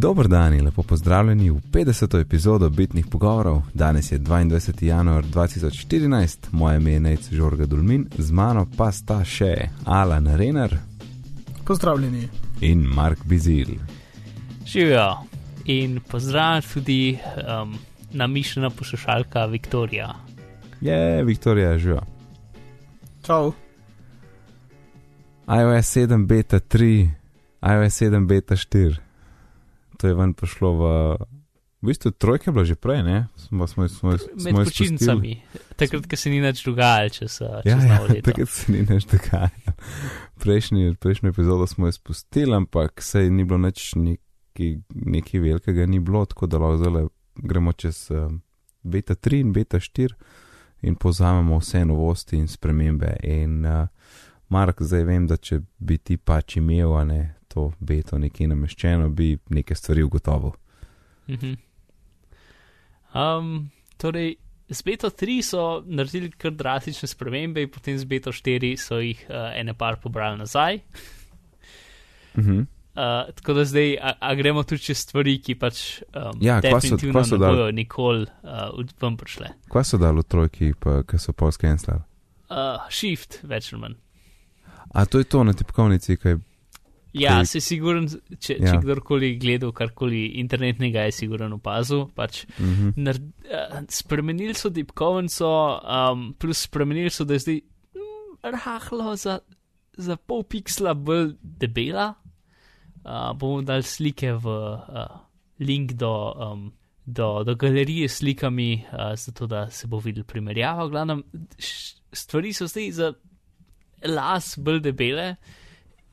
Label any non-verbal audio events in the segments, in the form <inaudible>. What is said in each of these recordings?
Dobro dan in lepo pozdravljeni v 50. epizodo Bitnih pogovorov. Danes je 22. januar 2014, moje ime je Nec Žorga Dulmin, z mano pa sta še Alan Renner Pozdravljeni. in Mark Bizil. Živijo in pozdravljam tudi um, namišljena poslušalka Viktorija. Je, Viktorija, živa. Čau. iOS 7 beta 3, iOS 7 beta 4. To je ven prišlo v. V bistvu trojka je bila že prej, ne? Smo, smo, smo, Med smo počitnicami, takrat, ko se ni nič dogajalo, če se Ja, ja, takrat se ni več dogajalo. Prejšnji, prejšnjo epizodo smo jo spustili, ampak se ni bilo nič neki, neki velikega, ni bilo tako, da lahko zdaj gremo čez um, beta 3 in beta 4 in povzamemo vse novosti in spremembe. In uh, Mark, zdaj vem, da če bi ti pač imel, ne to beto nekje nameščeno, bi neke stvari ugotovil. Mhm. Um, torej, z Beto 3 so naredili kar drastične spremembe, in potem z Beto 4 so jih uh, ene par pobrali nazaj. Mhm. Uh, tako da zdaj, a, a gremo tudi čez stvari, ki pač um, Ja, kva so- definitivno kva so ne dali? bojo nikoli uh, ven prišle. Kaj so dali v trojki, ki so pol skenslali? Uh, shift, več ali manj. A to je to na tipkovnici, kaj Ja, se siguren, če, Ja. če kdorkoli gledal karkoli internetnega, je siguren opazil. Pač, Mhm. nar, uh, spremenili so tipkovnico, um, plus spremenili so, da je zdaj mm, rahlo za, za pol piksla bolj debela. Uh, bomo dali slike v uh, link do, um, do, do galerije s slikami, uh, zato da se bo videl primerjava. Glavnem, stvari so zdaj za las bolj debele.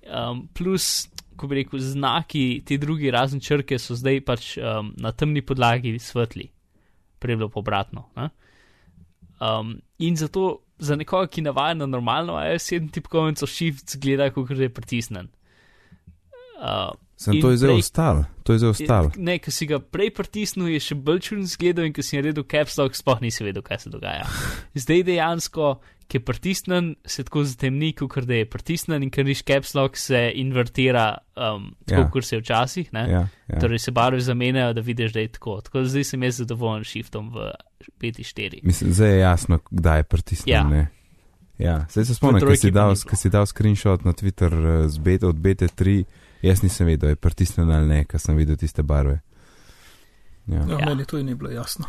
Um, plus, ko bi rekel, znaki te druge razne črke so zdaj pač um, na temni podlagi svetli, prej bilo obratno. ne. Um, in zato za nekoga, ki navaja na normalno AS7 tipkovnico, shift zgleda, kot da je pritisnen. Uh, Sem to je zdaj ostal, to je zdaj ostal. Ne, ki si ga prej pritisnil, je še bolj čuden zgledal in ki si naredil caps lock, sploh nisi vedel, kaj se dogaja. <laughs> Zdaj dejansko, ki je pritisnen, se tako zatemni, kot da je pritisnen in ker niš caps lock, se invertira um, tako, Ja. kot se je včasih. ne. Ja, ja. Torej se barve zamenjajo, da vidiš, da je tako. Tako da zdaj sem jaz zadovoljen s shiftom v 5.4. Mislim, zdaj je jasno, kdaj je pritisnil. Ja. ne. Ja, zdaj se spomnim, ker si, dal- ko si dal screenshot na Twitter eh, z beta, od BT3, jaz nisem vedel, je pritisnjen ali ne, ker sem videl tiste barve. Ja. Ja, Ja. Meni to ni bilo jasno.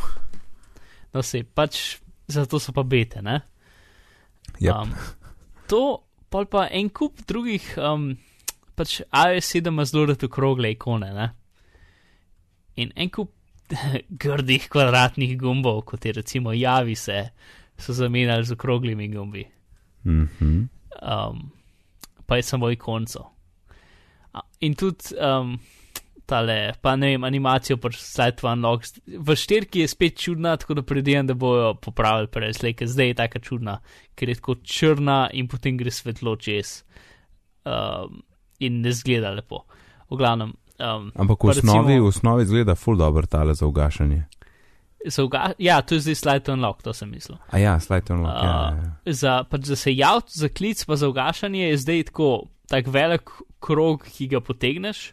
No, se pač zato so pa bete, ne? Yep. Um, to, pol pa en kup drugih, um, pač AS7 ima zelo rad okrogle ikone, ne? In en kup <laughs> grdih kvadratnih gumbov, kot je recimo javi se, so zamenjali z okroglimi gumbi. Mhm. Um, pa je samo ikonco. In tudi um, tale, pa ne vem, animacijo pač Slide to Unlock. V štirki je spet čudna, tako da predvidevam, da bojo popravili preslej, ker zdaj je taka čudna, ker je tako črna in potem gre svetlo čez. Um, in ne zgleda lepo. V glavnem. Um, Ampak v osnovi, recimo- v osnovi zgleda full dobro tale za ugašanje. za uga- ja, to je zdaj Slide to Unlock, to sem mislil. A ja, slide on lock. Ja, ja, ja. za, pač za se javiti za klic, pa za ugašanje je zdaj tako tak velik krog, ki ga potegneš.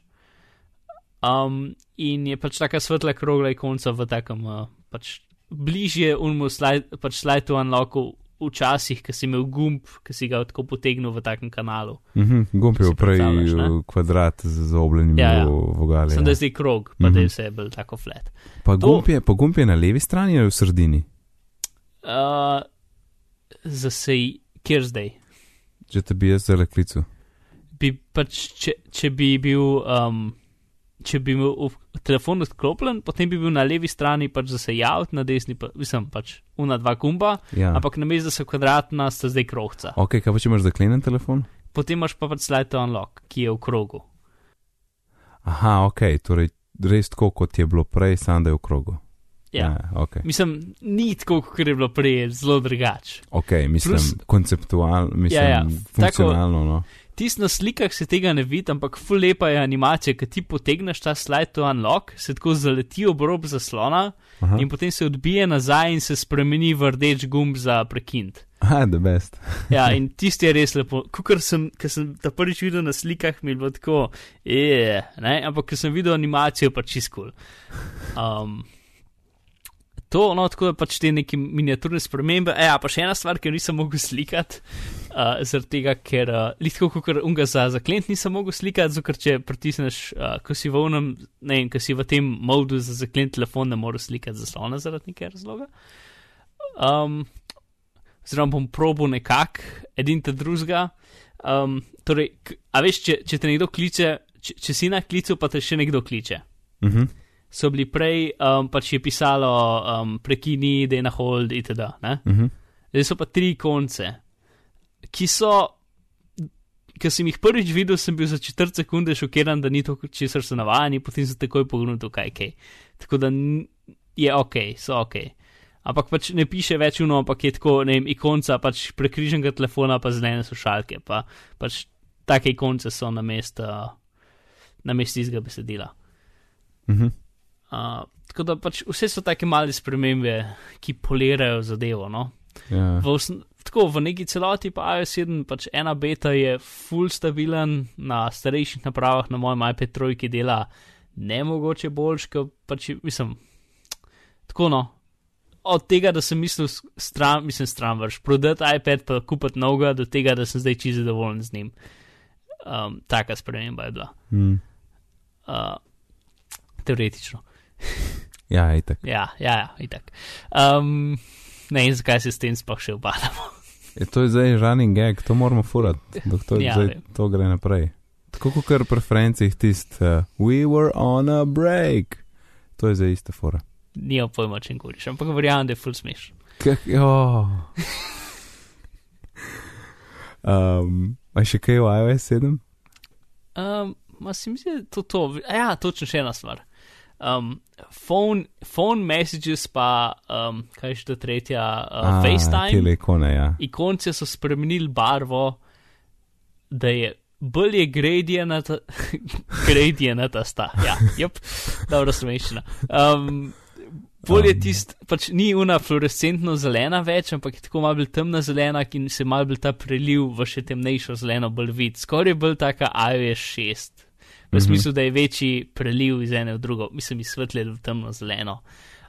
Um, in je pač taka svetla krogla ikonca v takem, uh, pač bližje unmu slide, pač slide to unlocku včasih, ki si imel gumb, ki si ga tako potegnil v takem kanalu. Mhm, Gumb je prej kvadrat z zaobljenim Ja, ja. vogali. Sem da Ja. je zdaj krog, pa da Mhm. je vse bolj tako flat. Pa to- gumb, je, pa gumb je na levi strani ali v sredini? Uh, za sej, kjer zdaj? Če te bi jaz zdaj klical. bi pač, če, če bi bil, um, če bi imel telefon odklopljen, potem bi bil na levi strani pač za se javiti, na desni pa, mislim, pač una dva gumba, Ja. ampak na mestu, so kvadratna, sta zdaj krohca. Ok, kaj pa če imaš zaklenjen telefon? Potem imaš pa pač slide to unlock, ki je v krogu. Aha, ok, torej res tako, kot je bilo prej, samo da je v krogu. Ja. ok. Mislim, ni tako, kot je bilo prej, zelo drugače. Ok, mislim, Plus- konceptualno, mislim, Ja, ja, funkcionalno. No. Tisti na slikah se tega ne vidi, ampak ful lepa je animacija, ki ti potegneš ta slide to unlock, se tako zaleti ob rob zaslona Aha. in potem se odbije nazaj in se spremeni v rdeč gumb za prekind. Ah, the best. Ja, <laughs> in tisti je res lepo. Kukor sem, ker sem ta prvič videl na slikah, mi je bilo tako, je, ne, ampak ker sem videl animacijo, pa čisto. Um, to, no, tako da pač te neke miniaturne spremembe. E, ja, pa še ena stvar, ki jo nisem mogel slikati, uh, zaradi tega, ker uh, litko, kot unga za zaklent nisem mogel slikati, ker če pritisneš, uh, ko si v unem, ne vem, ko si v tem modu za zaklent telefon, ne moreš slikati zaslona zaradi nekega razloga. Um, oziroma bom probo nekako, edin te drugega. Um, torej, a veš, če, če te nekdo kliče, če, če si na klicu, pa te še nekdo kliče. Uh -huh. So bili prej, um, pač je pisalo, um, prekini, da je na hold, itd. Uh -huh. Zdaj so pa tri konce, ki so, ki sem jih prvič videl, sem bil za četrt sekunde šokiran, da ni to, česar so navajeni, potem sem takoj pogledal, kaj je. Tako da je ok, so ok. Ampak pač ne piše več uno, ampak je tako, ne vem, ikonca pač prekriženega telefona, pa zelene slušalke, pa pač take ikonce so na mestu, na mestu izga besedila. Uh -huh. Uh, tako da pač vse so take male spremembe, ki polirajo zadevo. No? Ja. V, osn- tako v neki celoti pa iOS 7, pač ena beta je full stabilen, na starejših napravah, na mojem iPad trojki dela ne mogoče boljš, kot pač mislim. Tako no. Od tega, da sem mislil stran, mislim, stran vrš, prodati iPad pa kupiti novega, do tega, da sem zdaj čisto zadovoljen z njim. Um, taka sprememba je bila. Mm. Uh, teoretično. Ja, itak. Ja, ja, ja itak. Um, ne vem, zakaj se s tem sploh še obadamo. Je <laughs> to je zdaj running gag, to moramo furati, doktor Ja, <laughs> ja, zdaj to gre naprej. Tako kot kar preferencih tist, uh, we were on a break. To je zdaj ista fora. Nima pojma, če govoriš, ampak verjamem, da je full smeš. Oh. um, a še kaj v iOS 7? Um, ma se mi zdi, da je to to. A Ja, točno še ena stvar. Um, phone, phone messages pa, um, kaj je še ta tretja, uh, FaceTime. Tele ikone, ja. Ikonce so spremenili barvo, da je bolj je gradienta, <laughs> gradienta sta. Ja, jep, dobro slovenščina. Um, bolj je Um. tist, pač ni una fluorescentno zelena več, ampak je tako malo bolj temna zelena in se malo bolj ta preliv v še temnejšo zeleno bolj vid. Skoraj je bolj taka iOS 6. V Mhm. smislu, da je večji preliv iz ene v drugo, mislim, iz svetle v temno zeleno.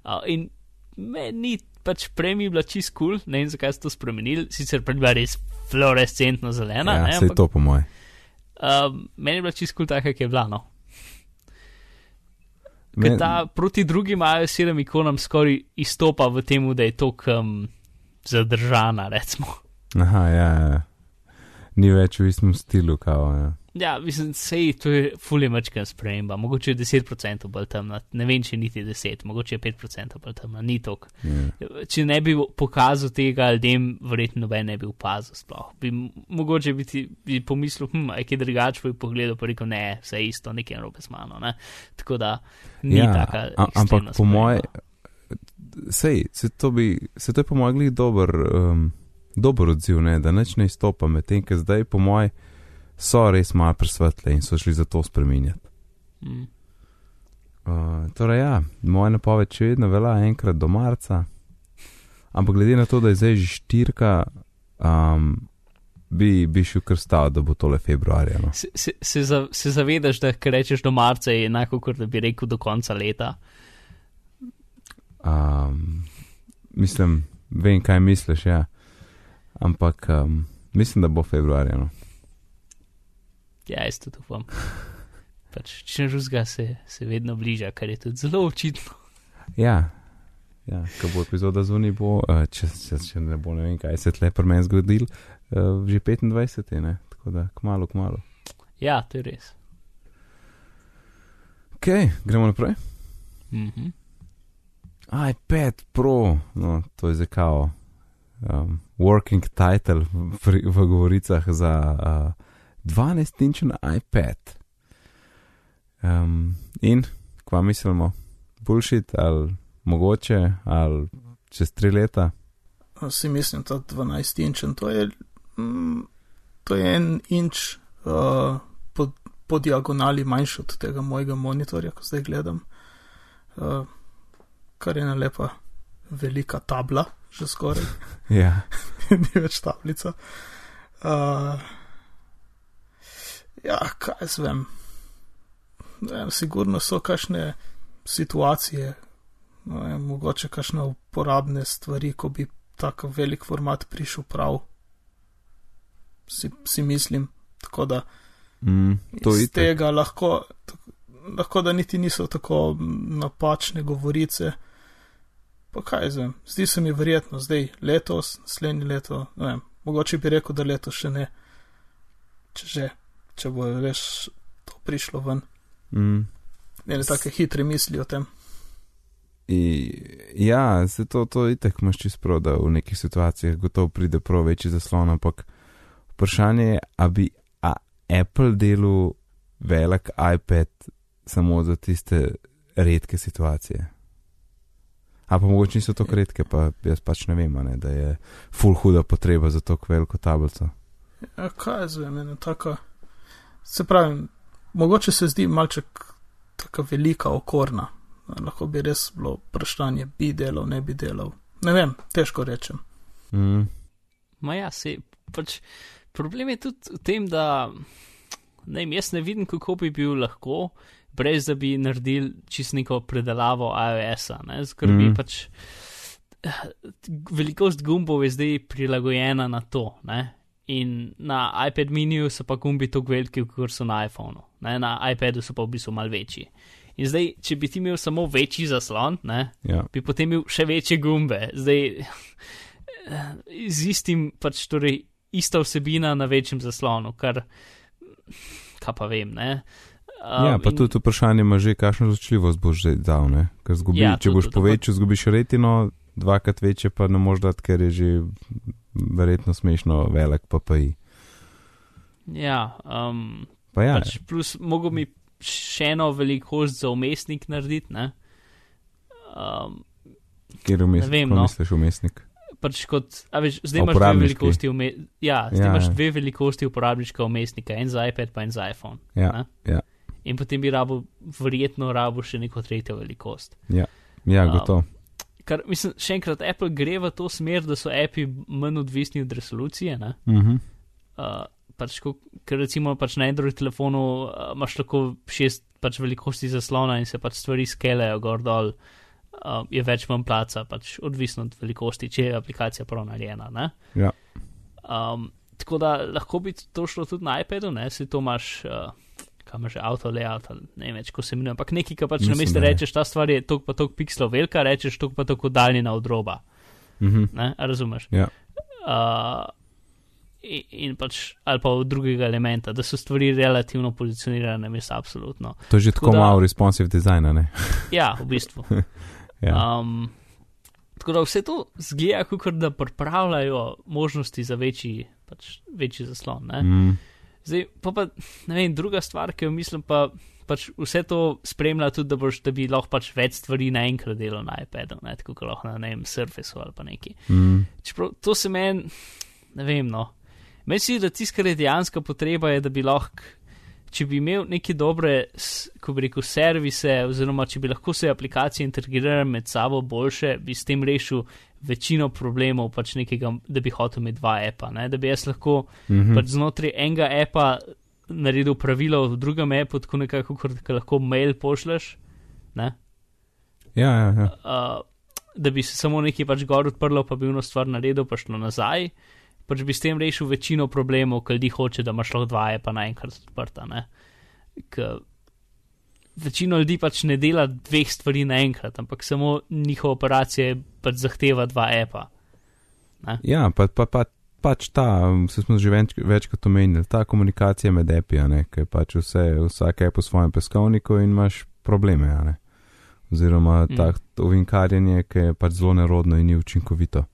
Uh, in meni pač prej mi je bila čist kul, cool, ne vem zakaj so to spremenili, sicer prej bila res fluorescentno zelena, ja ne, ampak to po moje. um, meni je bila čist kul cool taka, ki je bila. No. Ker ta proti drugim iOS 7 ikonam skoraj izstopa v tem, da je to um, zadržana, recimo. Aha, ja, ja. Ni več v istem stilu, kao. Ja. Ja, mislim, sej to je fully mačkan sprememba, mogoče je 10% bolj temna, ne vem, če niti 10, mogoče je 5% bolj temna, ni tok. Ja. Če ne bi pokazal tega ljudem, verjetno noben ne bi opazil sploh. Bi, mogoče bi, ti, bi pomislil, hm, je kaj drugače, bi pogledal, pa rekel, ne, vse je isto, nekaj narobe z mano. Ne? Tako da ni Ja, taka. a- ampak ekstremna po moje, sej, se to bi, se to je po mojem glih dober, um, dober odziv, ne, da nič ne izstopa, medtem, ker zdaj po moje so res malo presvetle in so šli za to spreminjati. Mm. Uh, torej, ja, moja napoved še vedno velja enkrat do marca, ampak glede na to, da je zdaj že štirka, um, bi, bi šel kar stav, da bo tole februarja. No. Se, se, se, za, se zavedaš, da kar rečeš do marca je enako, kot da bi rekel do konca leta. Um, mislim, vem, kaj misliš, ja. ampak um, mislim, da bo februarja. No. Ja, jaz tudi upam. <laughs> Pač, če žuzga se, se vedno bliža, kar je tudi zelo očitno. Ja, ja ko bo epizoda zunaj, bo, uh, če, če, če ne bo ne vem, kaj se tle pri meni zgodil, uh, že 25. Ne? Tako da, kmalo, kmalo. Ja, to je res. Ok, gremo naprej. Mhm. iPad Pro, no, to je zdaj kao um, working title v, v govoricah za uh, 12-inčen iPad. Um, in, kva mislimo, bullshit ali mogoče, ali čez tri leta. Si mislim, da 12 inčen, to je, mm, to je en inč uh, po, po diagonali manjši od tega mojega monitorja, ko zdaj gledam. Uh, kar je ena lepa velika tabla že skoraj, <laughs> Ja. <laughs> ni več tablica. Uh, ja, kaj jaz vem. Ne sigurno so kakšne situacije, no, vem, mogoče kakšne uporabne stvari, ko bi tako velik format prišel prav. Si, si mislim, tako da Mm, to iz je tega lahko, lahko, da niti niso tako napačne govorice. Pa kaj vem, zdi se mi verjetno zdaj letos, naslednje leto, ne vem, mogoče bi rekel, da letos še ne, če že, če bo res to prišlo ven. Mm. Ne, take hitre misli o tem. I, ja, se to, to itek imaš čisto prav, da v nekih situacijah gotovo pride prav večji zaslon, ampak vprašanje je, a bi a Apple delal velik iPad samo za tiste redke situacije. A pa mogoče niso tako redke, pa jaz pač ne vem, ne, da je full huda potreba za to veliko tablico. Ja, kaj jaz vem, ena taka, se pravi, mogoče se zdi malček taka velika okorna. Lahko bi res bilo vprašanje, bi delal, ne bi delal. Ne vem, težko rečem. Mm. Ma ja, se pač problem je tudi v tem, da ne vem, jaz ne vidim, kako bi bil lahko, brez da bi naredili čist neko predelavo iOS-a, ne, ker bi Mhm. pač eh, velikost gumbov je zdaj prilagojena na to, ne. In na iPad miniju so pa gumbi tako veliki, kot so na iPhonu, ne? na iPadu so pa v bistvu mal večji. In zdaj, če bi ti imel samo večji zaslon, ne, Ja. bi potem imel še večje gumbe. Zdaj, z istim, pač torej ista vsebina na večjem zaslonu, kar, kaj pa vem, ne. Um, Ja, pa in- tudi vprašanje ima že, kakšno zločljivost boš že dal, ne? Ker zgubi, Ja, ja, če tudi boš povečal, zgubiš retino, dvakrat večje pa ne moreš dati, ker je že verjetno smešno velik PPI. Ja, um, Pa ja, pač plus mogo mi še eno velikost za umestnik narediti, ne. Um, kjer vmes, ne vem, no. misliš umestnik. pač kot, a veš, zdaj imaš dve velikosti, ume, ja, zdaj Ja, imaš ja. dve velikosti uporabniškega umestnika, en za iPad pa en za iPhone. Ja, ne. ja. In potem bi rabo, verjetno rabo še neko tretjo velikost. Ja, Um, gotovo. Kar, mislim, še enkrat, Apple gre v to smer, da so api manj odvisni od resolucije. Ne? Mhm. Uh, pač, ko, ker recimo pač na Android telefonu uh, imaš lahko šest pač velikosti zaslona in se pač stvari skelejo gor dol, uh, je več manj placa, pač odvisno od velikosti, če je aplikacija prav narejena. ne. Ja. Um, tako da lahko bi to šlo tudi na iPadu, ne, si to imaš. Uh, Imaš že avto layout, ne vem več, ko se imenuje, ampak nekaj, kar pač na Mislim, mestu da je. rečeš, ta stvar je toliko pa toliko pikslov velika, rečeš toliko pa toliko daljina od roba. Mhm. Ne, a razumeš? Ja. Uh, in, in pač, ali pa od drugega elementa, da so stvari relativno pozicionirane, mislim, absolutno. To je že Tako tako da- malo responsive dizajna, ne? <laughs> Ja, v bistvu. Ja. Um, tako da vse to zgleda, kot da pripravljajo možnosti za večji, pač, večji zaslon. Ne? Mm. Zdaj, pa, pa ne vem, druga stvar, ki jo mislim, pa pač vse to spremlja tudi, da, boš, da bi lahko pač več stvari naenkrat delal na iPadu, ne? tako kot lahko na ne vem, Surfaceu ali pa neki. Mm. Čeprav to se meni, ne vem, no. Meni se da tisto, kar je dejansko potreba, je, da bi lahko, če bi imel neke dobre, ko bi rekel, servise, oziroma če bi lahko se aplikacije integrirale med sabo boljše, bi s tem rešil večino problemov, pač nekega, da bi hotel imeti dva apa, ne? da bi jaz lahko Mhm. pač znotraj enega apa naredil pravilo v drugem apu, tako nekako, kot lahko mail pošleš, ne? Ja, ja, ja. uh, da bi se samo nekaj pač gor odprlo, pa bi eno stvar naredil, pa šlo nazaj. Pač bi s tem rešil večino problemov, ker ljudi hoče, da imaš lahko dva pa naenkrat odprta. ne. Večino ljudi pač ne dela dveh stvari naenkrat, ampak samo njihova operacija pač zahteva dva apa. ja pa, pa, pa, pač ta, um, se smo že več, večkrat omenili, ta komunikacija med ne, ker je pač vse, vsak app v svojem peskovniku in imaš probleme, ne. Oziroma Mm. to ovinkarjenje, ki je pač zelo nerodno in ni učinkovito.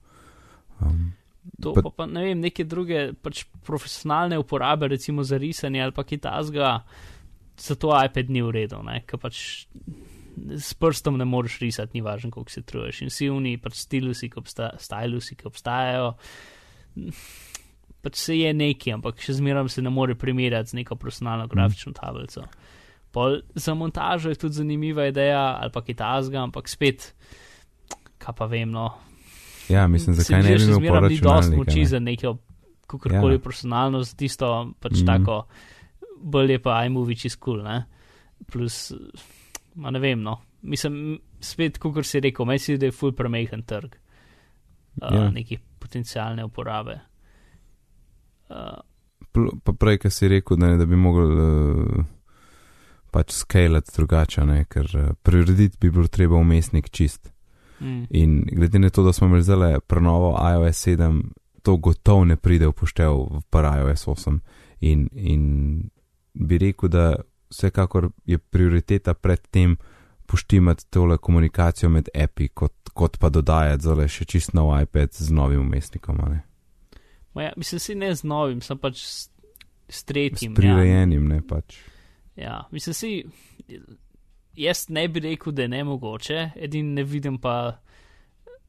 Um, To Pa- pa, ne vem, neke druge pač profesionalne uporabe, recimo za risanje ali pa kitazga, zato iPad ni v redu, ker pač s prstom ne moreš risati, ni važno, koliko se truješ. In vsi oni pač stilusi, ki obsta, stylusi, ki obstajajo, pač se je neki, ampak še zmeraj se ne more primerjati z neko profesionalno grafično tablico. Pol za montažo je tudi zanimiva ideja ali pa kitazga, ampak spet, kaj pa vem, no. Ja, mislim, zakaj ne bi imel ni dosti moči ne? za neko kakorkoli Ja. za tisto pač mm. tako, bolj je pa iMovie čez kul, cool, ne. Plus, ma ne vem, no. Mislim, spet, kot si rekel, meni se zdi, da je full premehen trg. Uh, Ja. Neki potencijalne uporabe. Uh, Pa prej, ki si rekel, da, ne, da bi mogel uh, pač skalati drugače, ne, ker uh, prirediti bi bilo treba umestnik čist. Mm, In glede na to, da smo imeli zdaj prenovo iOS 7, to gotovo ne pride v poštev v iOS 8. In, in bi rekel, da vsekakor je prioriteta pred tem poštimati tole komunikacijo med api, kot, kot pa dodajati zale še čist nov iPad z novim umestnikom, ma ja, mislim, si ne z novim, sem pač s, s S tretjim. prirejenim, ne pač. Ja, ja mislim, si. Jaz ne bi rekel, da je ne mogoče, edin ne vidim pa.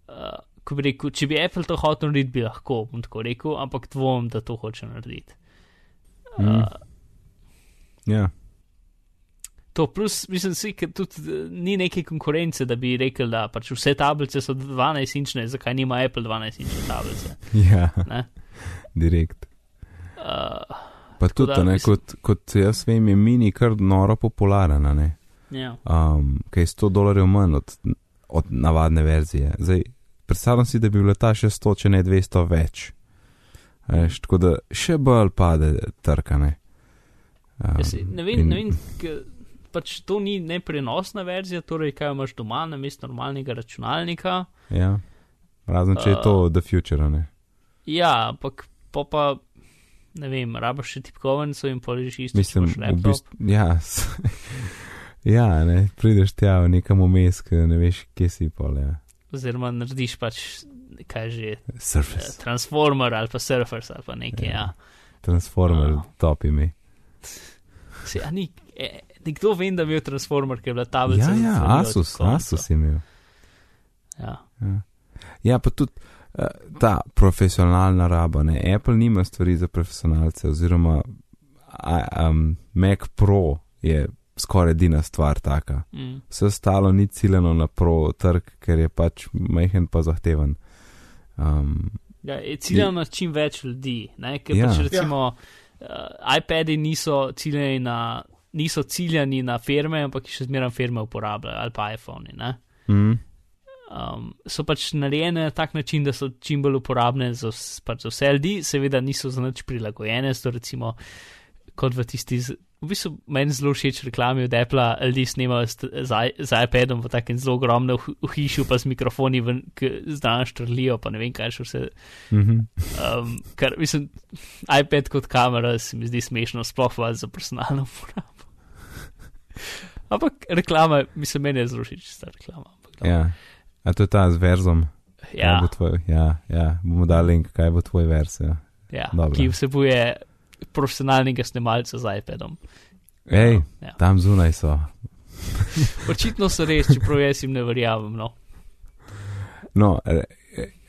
Uh, ko bi rekel, če bi Apple to hotel narediti, bi lahko, bom tako rekel, ampak dvomim, da to hoče narediti. Uh, Mm. Ja, To plus, mislim, si, ker tudi eh, ni neke konkurence, da bi rekel, da pač vse tablice so 12-inčne, zakaj nima Apple 12-inčne tablice. ja, Ne? direkt. Uh, Pa tudi, da, ne, mislim- kot, kot jaz vem, je mini kar noro popularen, ne. Ja. um, ki je 100 dolarjev manj od, od navadne verzije. Zdaj, predstavljam si, da bi bila ta še 100, če ne 200 več. Veš, tako da še bolj pade trkane. Um, Jaz ne vem, ne vem, pač to ni neprenosna verzija, torej kaj imaš doma na mestu normalnega računalnika. Ja, razen če je to Uh, The Future, ne. Ja, ampak pa, pa ne vem, rabaš še tipkovnico in poliš isto. Mislim, v laptop. bistvu, ja, <laughs> ja, ne, prideš tja v nekam vmes, ki ne veš, kje si pol, ja. Oziroma narediš pač, kaj že, eh, Surface, Transformer ali pa Surfers ali pa nekaj. Ja. Ja. Transformer, Ja. top ime. Se, a ni, e, nekdo vem, da je imel Transformer, ker je bila tablica. Ja, za ja, zvonilo Asus. Asus je imel. Ja. Ja. ja, pa tudi uh, ta profesionalna raba. Ne? Apple nima stvari za profesionalce, oziroma a, um, Mac Pro je skoraj edina stvar taka. Mm. Vse ostalo ni ciljeno na pro trg, ker je pač majhen pa zahteven. Um, Ja, je ciljano na čim več ljudi. Ne? Ker Ja. ja. pač recimo uh, iPadi niso ciljani na, niso ciljani na firme, ampak še zmeraj firme uporabljajo ali pa iPhone. Ne? mm, Um, so pač narejene na tak način, da so čim bolj uporabne za, pač za vse ljudi, seveda niso za nič prilagojene, so recimo kot v tisti. V bistvu meni zelo všeč reklame od Apple, ljudi snemajo z, z, iPadom v takem zelo ogromnem hišu, pa z mikrofoni, ki zdaj štrlijo, pa ne vem kaj še vse. mhm. Um, ker mislim, iPad kot kamera se mi zdi smešno, sploh pa za personalno uporabo. Ampak reklama, mislim, meni je zelo všeč ta reklama. Ampak, dobro. ja. A to je ta z verzom? ja, tvoj, ja, ja, bomo dali link, kaj bo tvoj vers. Ja. ja, dobro. ki vsebuje profesionalnega snemalca z iPadom. Ej, Ja. tam zunaj so. Očitno so res, čeprav jaz jim ne verjamem. No. No, re-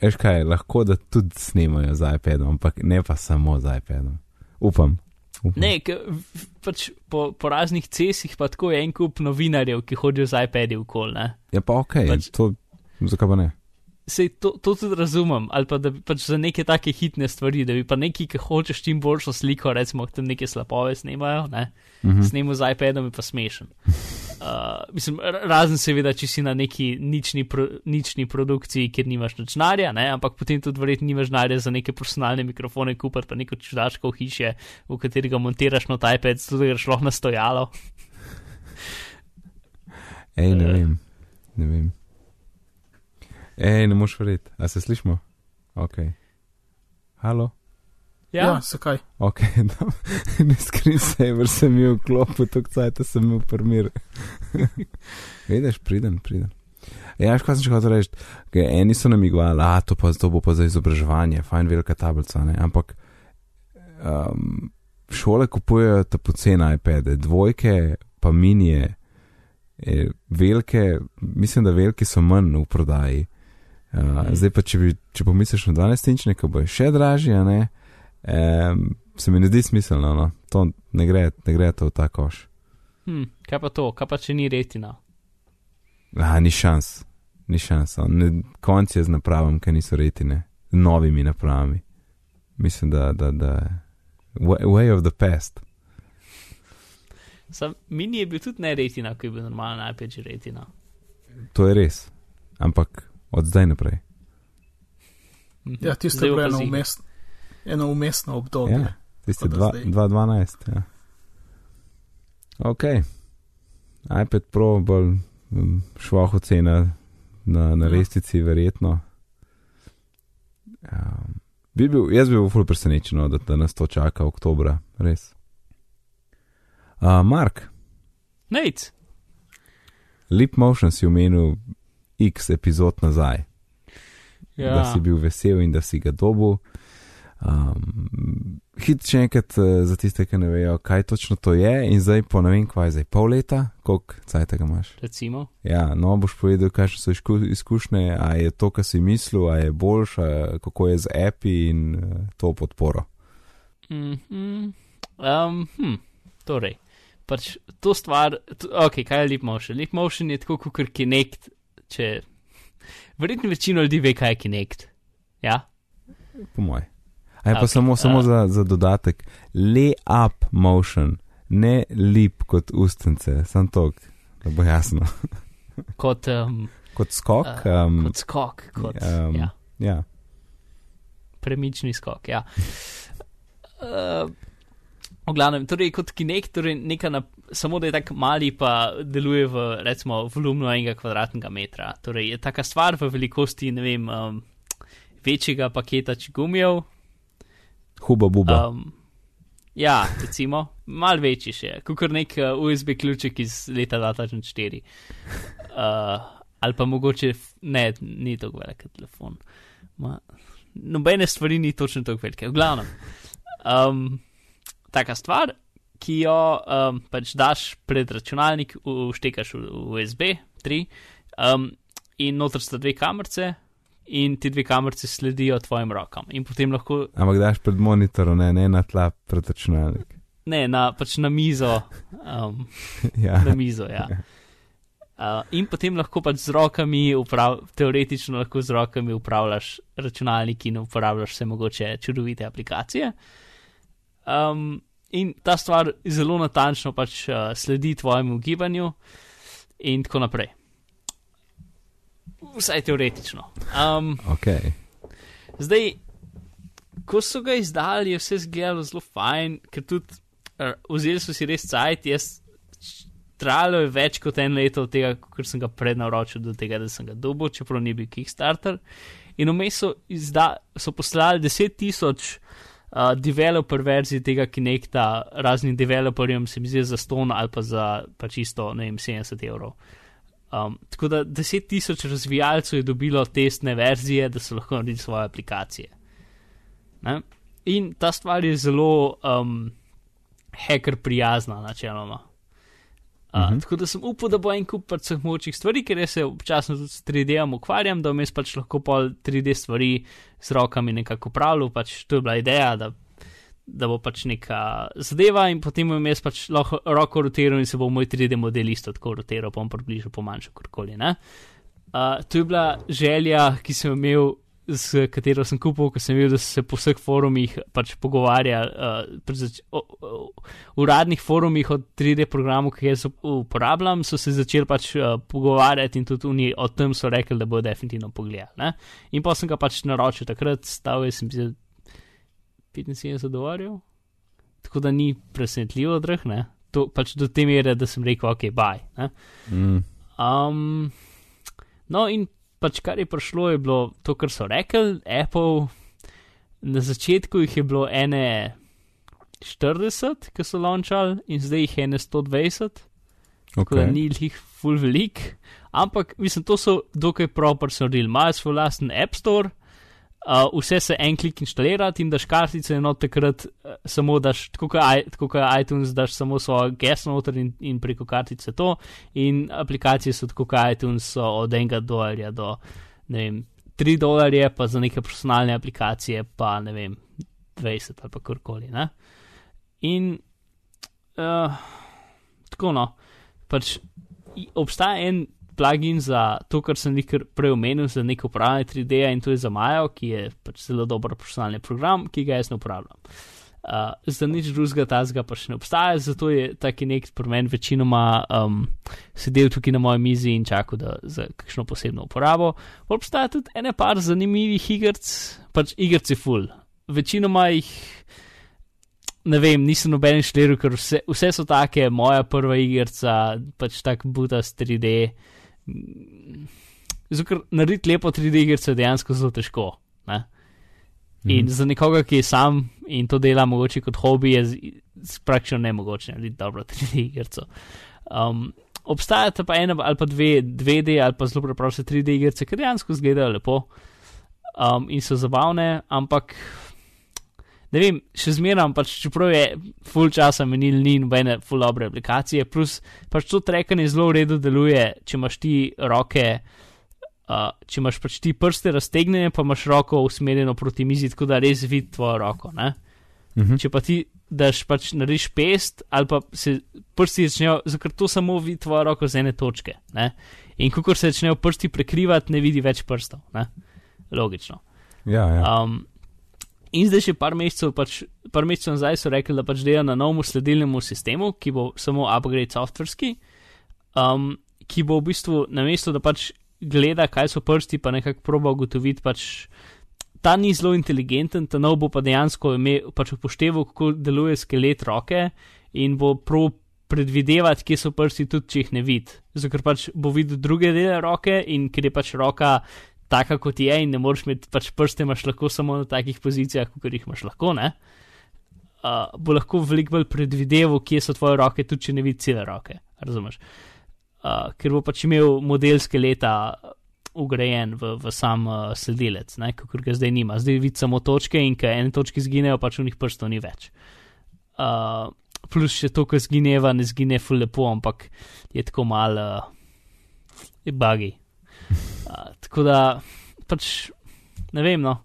veš kaj, lahko da tudi snemajo z iPadom, ampak ne pa samo z iPadom. Upam. upam. Ne, v- pač po, po raznih cesih pa tako je en kup novinarjev, ki hodijo z iPadi v kol. Ne? Ja, pa ok, Pač- to, zakaj pa ne? Sej to, to tudi razumem, ali pa da bi pač za neke take hitne stvari, da bi pa neki, ki hočeš čim boljšo sliko, recimo, tam neke slapove snemajo, ne, Mhm. snemo z iPadom, je pa smešen. <laughs> Uh, mislim, ra- razen seveda, če si na neki nični, pro, nični produkciji, kjer nimaš ne, ampak potem tudi verjetno nimaš denarja za neke profesionalne mikrofone, kupiti pa neko čudaško hiše, v katerega montiraš not iPad, da greš lahko na stojalo. Ej, ne Eh. vem, ne vem. Ej, ne moš verjeti, a se slišmo? Ok. Halo? Ja, Ja, zakaj? Ok, da, ne screensaver sem imel v klopu, tako cajt sem imel primir. <laughs> Vidiš, priden, priden. Ja, sem še hotel reči. Okay, eni so namigovali, a to, pa, to bo pa za izobraževanje, fajn velika tablica, ne? ampak um, šole kupujejo ta pocena iPade, dvojke, pa minije, eh, velike, mislim, da veliki so manj v prodaji. Uh, zdaj pa, če, bi, če pomisliš na 12-inčne, ki bo še dražje, ne, um, se mi ne zdi smiselno, no. to ne gre, ne gre to v ta koš. hm, kaj pa to, kaj pa če ni retina. Ah, ni šans. ni šansa. Ne, konc je z napravami, ki niso retine, z novimi napravami. Mislim, da, da, da way, way of the past. Sam mini je bil tudi ne retina, ko je bil normalno najprej že retina. To je res, ampak od zdaj naprej. Ja, tisto je bilo eno, umest, eno umestno obdobje. Ja, da zdaj. 2.12. Ja. Ok, iPad Pro bolj šloh ocena na, na Ja. lestvici, verjetno. Um, bi bil, jaz bi bil ful presenečen, no, da, da nas to čaka oktobra, res. Uh, Mark, Nec, Leap Motion si omenil x epizod nazaj, ja. da si bil vesel in da si ga dobil. Um, hit še enkrat uh, za tiste, ki ne vejo, kaj točno to je, in zdaj po ne vem, kaj je zdaj, pol leta, koliko cajt ga imaš. recimo. Ja, no, boš povedal, kakšne so izku izkušnje, a je to, kar si mislil, a je boljš, a kako je z api in uh, to podporo. Mm -hmm. um, hm, torej, pač to stvar, ok, kaj je Leap Motion? Leap Motion je tako kot Kinect, če. Verjetno večina ljudi ve, kaj je Kinect. Ja, Po moj. A je pa Ok, samo, samo a- za, za dodatek, lay up motion, ne lip kot ustence, sam to, da bo jasno. <laughs> kot, um, Kot skok. Um, kot skok, kot um, ja, ja. premični skok. Ja. Uh, <laughs> v glavnem, torej kot Kinect, torej neka na, samo da je tako mali, pa deluje v recimo volumnu enega kvadratnega metra. Torej je taka stvar v velikosti, ne vem, um, večjega paketa čigumijev. Huba buba. Um, ja, recimo, mal večji še, kot nek uh, USB ključek iz leta 2004. Uh, ali pa mogoče, ne, ni tako velik telefon. Ma, nobene stvari ni točno tako velike. V glavnem, um, taka stvar, ki jo um, pač daš pred računalnik, uštekaš v USB 3 um, in noter sta dve kamerce. In ti dve kamerci sledijo tvojim rokam, in potem lahko Ampak daš pred monitorom, ne, ne na tla pred računalnik. Ne, na, pač na mizo. Um, <laughs> ja. na mizo, ja. Uh, in potem lahko pač z rokami, uprav, teoretično lahko z rokami upravljaš računalnik in uporabljaš vse mogoče čudovite aplikacije. Um, in ta stvar zelo natančno pač uh, sledi tvojemu gibanju in tako naprej. Vsaj teoretično. Um, Ok. Zdaj, ko so ga izdali, je vse zgledalo zelo fajn, ker tudi uh, vzeli so si res cajt, jaz trajalo je več kot en leto od tega, ker sem ga prednaročil do tega, da sem ga dobil, čeprav ni bil Kickstarter. In vmes so, izda, so poslali 10 tisoč uh, developer verzij tega Kinecta raznim developerjem, se mi zdi za ston ali pa za pa čisto, ne vem, 70 evrov. Um, tako da 10 tisoč razvijalcev je dobilo testne verzije, da so lahko naredili svoje aplikacije. Ne? In ta stvar je zelo um, hacker prijazna, načeloma. Uh, Mhm. -huh. Tako da sem upal, da bo en kup pač vseh močnih stvari, ker jaz se občasno tudi s 3D-om ukvarjam, da vmes pač lahko pol 3D stvari z rokami nekako upravljal. Pač to je bila ideja, da, da bo pač neka zadeva in potem bom jaz pač lahko roko rotiral in se bo moj 3D model isto tako rotiral, pa bom približal pomanjšal karkoli. Uh, to je bila želja, ki sem jo imel. S katero sem kupil, ko sem videl, da se po vseh forumih pač pogovarjali, uh, zač- o, o, uradnih forumih o 3D programu, ki jaz up- uporabljam, so se začeli pač uh, pogovarjati in tudi oni o tem so rekli, da bodo definitivno pogledali. Ne? In pa sem ga pač naročil takrat, stal je sem bil 75 dolarjev, tako da ni presenetljivo drh, ne. To pač do te mere, da sem rekel, ok, baj. Um, no, in pač kar je prišlo, je bilo to, kar so rekli. Apple, na začetku jih je bilo ene 40, ki so launčali, in zdaj jih je ene 120, tako da Okay. ni jih full velik. Ampak, mislim, to so dokaj proper naredili. Imajo svoj lasten App Store, uh, vse se en klik inštalirati in daš kartice, in od takrat uh, samo daš, tako kot iTunes, daš samo svojo geslo noter in, in preko kartice to. In aplikacije so tako kot iTunes, od enega dolarja do ne vem, 3 dolarje, pa za neke personalne aplikacije, pa ne vem, 20 ali pa karkoli. Ne? In uh, tako no, pač obstaja en plugin za to, kar sem jih prej omenil, za neko upravljanje 3D in to je za Majo, ki je pač zelo dober profesionalni program, ki ga jaz ne uporabljam. Uh, za nič drugega tazga pa še ne obstaja, zato je taki nek premen večinoma um, sedel tukaj na moji mizi in čakal za kakšno posebno uporabo. Obstaja tudi ene par zanimivih igrc, pač igrc je full. Večinoma jih, ne vem, nisem noben šleril, ker vse, vse so take, moja prva igrca, pač tak buta s 3D. Zato, ker narediti lepo 3D igrce je dejansko zelo težko. Ne? In mm -hmm. za nekoga, ki je sam in to dela mogoče kot hobi, je praktično nemogoče narediti dobro 3D igrico. Um, obstajata pa ena ali pa dve 2D ali pa zelo preproste 3D igrice, ki dejansko izgledajo lepo um, in so zabavne, ampak ne vem, še zmeraj, pač, čeprav je full časa menil, ni nobene full dobre aplikacije, plus pač to trekanje zelo v redu deluje, če imaš ti roke. Uh, če imaš pač ti prste raztegnjene, pa imaš roko usmerjeno proti mizi, tako da res vidiš tvojo roko. Uh mhm. Če pa ti daš pač narediš pest, ali pa se prsti začnejo, ker to samo vidi tvojo roko z ene točke. Ne? In ko se začnejo prsti prekrivati, ne vidi več prstov. Ne? Logično. Ja, ja. Um, in zdaj še par mesecev, pač, par mesecev nazaj so rekli, da pač delajo na novem sledilnem sistemu, ki bo samo upgrade softverski, um, ki bo v bistvu na mestu, da pač gleda, kaj so prsti, pa nekako proba ugotoviti. Pač, ta ni zelo inteligenten, ta nov bo pa dejansko pač upošteval, kako deluje skelet roke in bo prav predvidevati, kje so prsti, tudi če jih ne vidi. Zato ker pač bo videl druge dele roke in ker je pač roka. Taka kot je, in ne moreš imeti pač prste, imaš lahko samo na takih pozicijah, kot jih imaš lahko. Uh, bo lahko veliko bolj predvideval, kje so tvoje roke, tudi če ne vidiš cele roke. Razumeš? Uh, ker bo pač imel model skeleta ugrajen v, v sam uh, sledilec, kot ga zdaj nima. Zdaj vidi samo točke in ker ene točke zginejo, pač v njih prstov ni več. Uh, plus še to, ko zgineva, ne zgine ful lepo, ampak je tako mal, uh, bagi. Uh, tako da pač ne vem, no.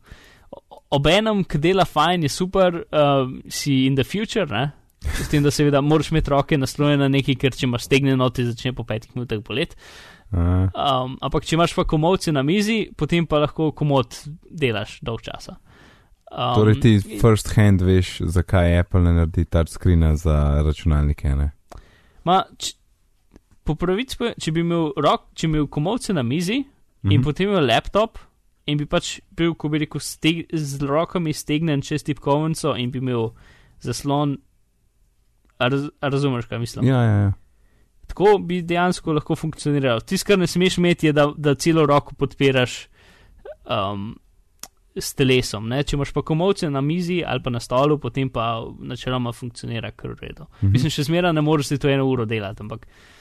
Obenem, ki dela fajn, je super, uh, si in the future, ne? S tem, da seveda moraš imeti roke naslonjene na neki, ker če imaš stegnjeno, ti začne po petih minutah bolet. Um, ampak če imaš pa komovce na mizi, potem pa lahko komod delaš dolg časa. Um, torej ti first hand veš, zakaj Apple ne naredi touchscreena za računalnike. Ma, č, po pravici, če bi imel rok, če bi imel komovce na mizi mm -hmm. in mhm. potem imel laptop in bi pač bil, ko bi rekel, steg, z rokami stegnen čez tipkovnico in bi imel zaslon raz, razumeš, kaj mislim? Ja, ja, ja. Tako bi dejansko lahko funkcioniralo. Tisto, kar ne smeš imeti, je, da, da celo roko podpiraš um, s telesom. Ne? Če imaš pa komovce na mizi ali pa na stolu, potem pa načeloma funkcionira kar v redu. Mhm. Mislim, še zmeraj ne moreš to eno uro delati, ampak uh,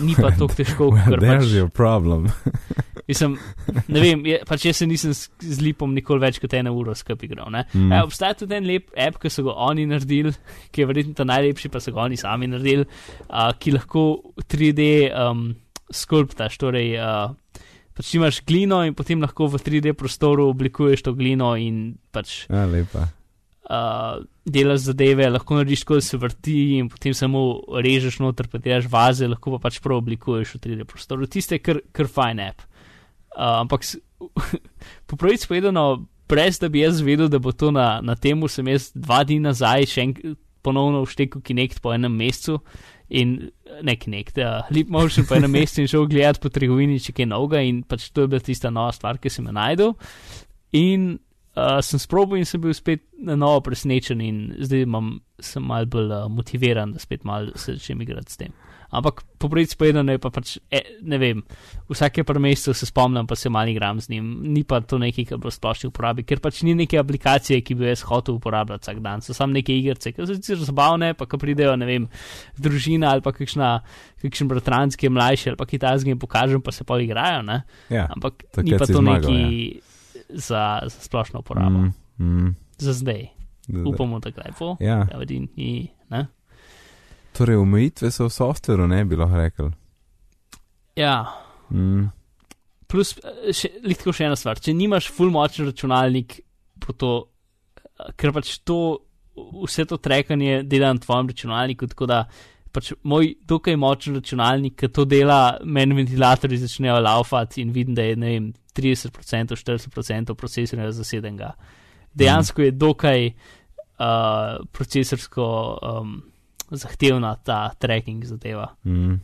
ni pa tako težko, <laughs> kot je. Problem. <laughs> Mislim, ne vem, je, pač jaz se nisem z, z lipom nikoli več kot eno uro skupaj igral. Mm. E, obstaja tudi en lep app, ki so ga oni naredili, ki je verjetno ta najlepši, pa so ga oni sami naredili, uh, ki lahko 3D um, skulptaš. Torej, uh, pač imaš glino in potem lahko v 3D prostoru oblikuješ to glino in pač. Ja, lepa. Uh, delaš zadeve, lahko narediš, ko se vrti, in potem samo režeš noter, pa daš vaze, lahko pa pač prav oblikuješ v 3D prostoru. Tiste kar, kar fajn app. Uh, ampak <laughs> po pravici povedano, brez da bi jaz vedel, da bo to na, na tem, sem jaz dva dni nazaj še enkrat ponovno vštekel Kinect po enem mesecu in ne Kinect, uh, Leap Motion po enem mesecu in šel gledati po trgovini, če kaj novega in pač to je bila tista nova stvar, ki sem jo najdel. In uh, sem sprobil in sem bil spet na novo presenečen in zdaj imam, sem mal bolj uh, motiviran, da spet mal se začnem igrati s tem. Ampak po pravici povedano je pa pač, e, ne vem, vsake par mesecev se spomnim, pa se malo igram z njim, ni pa to nekaj, kar bo splošno uporabi, ker pač ni neke aplikacije, ki bi jaz hotel uporabljati vsak dan, so samo neke igrice, ki so sicer zabavne, pa ko pridejo, ne vem, družina ali pa kakšna, kakšen bratranski mlajši ali pa kitajski jim pokažem, pa se pa igrajo, ne? Ja, Ampak ni pa to zmagal, neki ja. Za, za splošno uporabo. Mm, mm. Za zdaj. Upamo, da kdaj bo. Ja. Ja, vidim, in, ne? Torej, omejitve so v softveru, ne bi lahko rekel. Ja. Mm. Plus, še, lahko še ena stvar. Če nimaš full močen računalnik, to, ker pač to, vse to trekanje dela na tvojem računalniku, tako da pač moj dokaj močen računalnik, ki to dela, meni ventilatorji začnejo laufati in vidim, da je ne vem, 30%, 40% procesorja zasedenega. Dejansko je dokaj uh, procesorsko um, zahtevna ta tracking zadeva. Mm.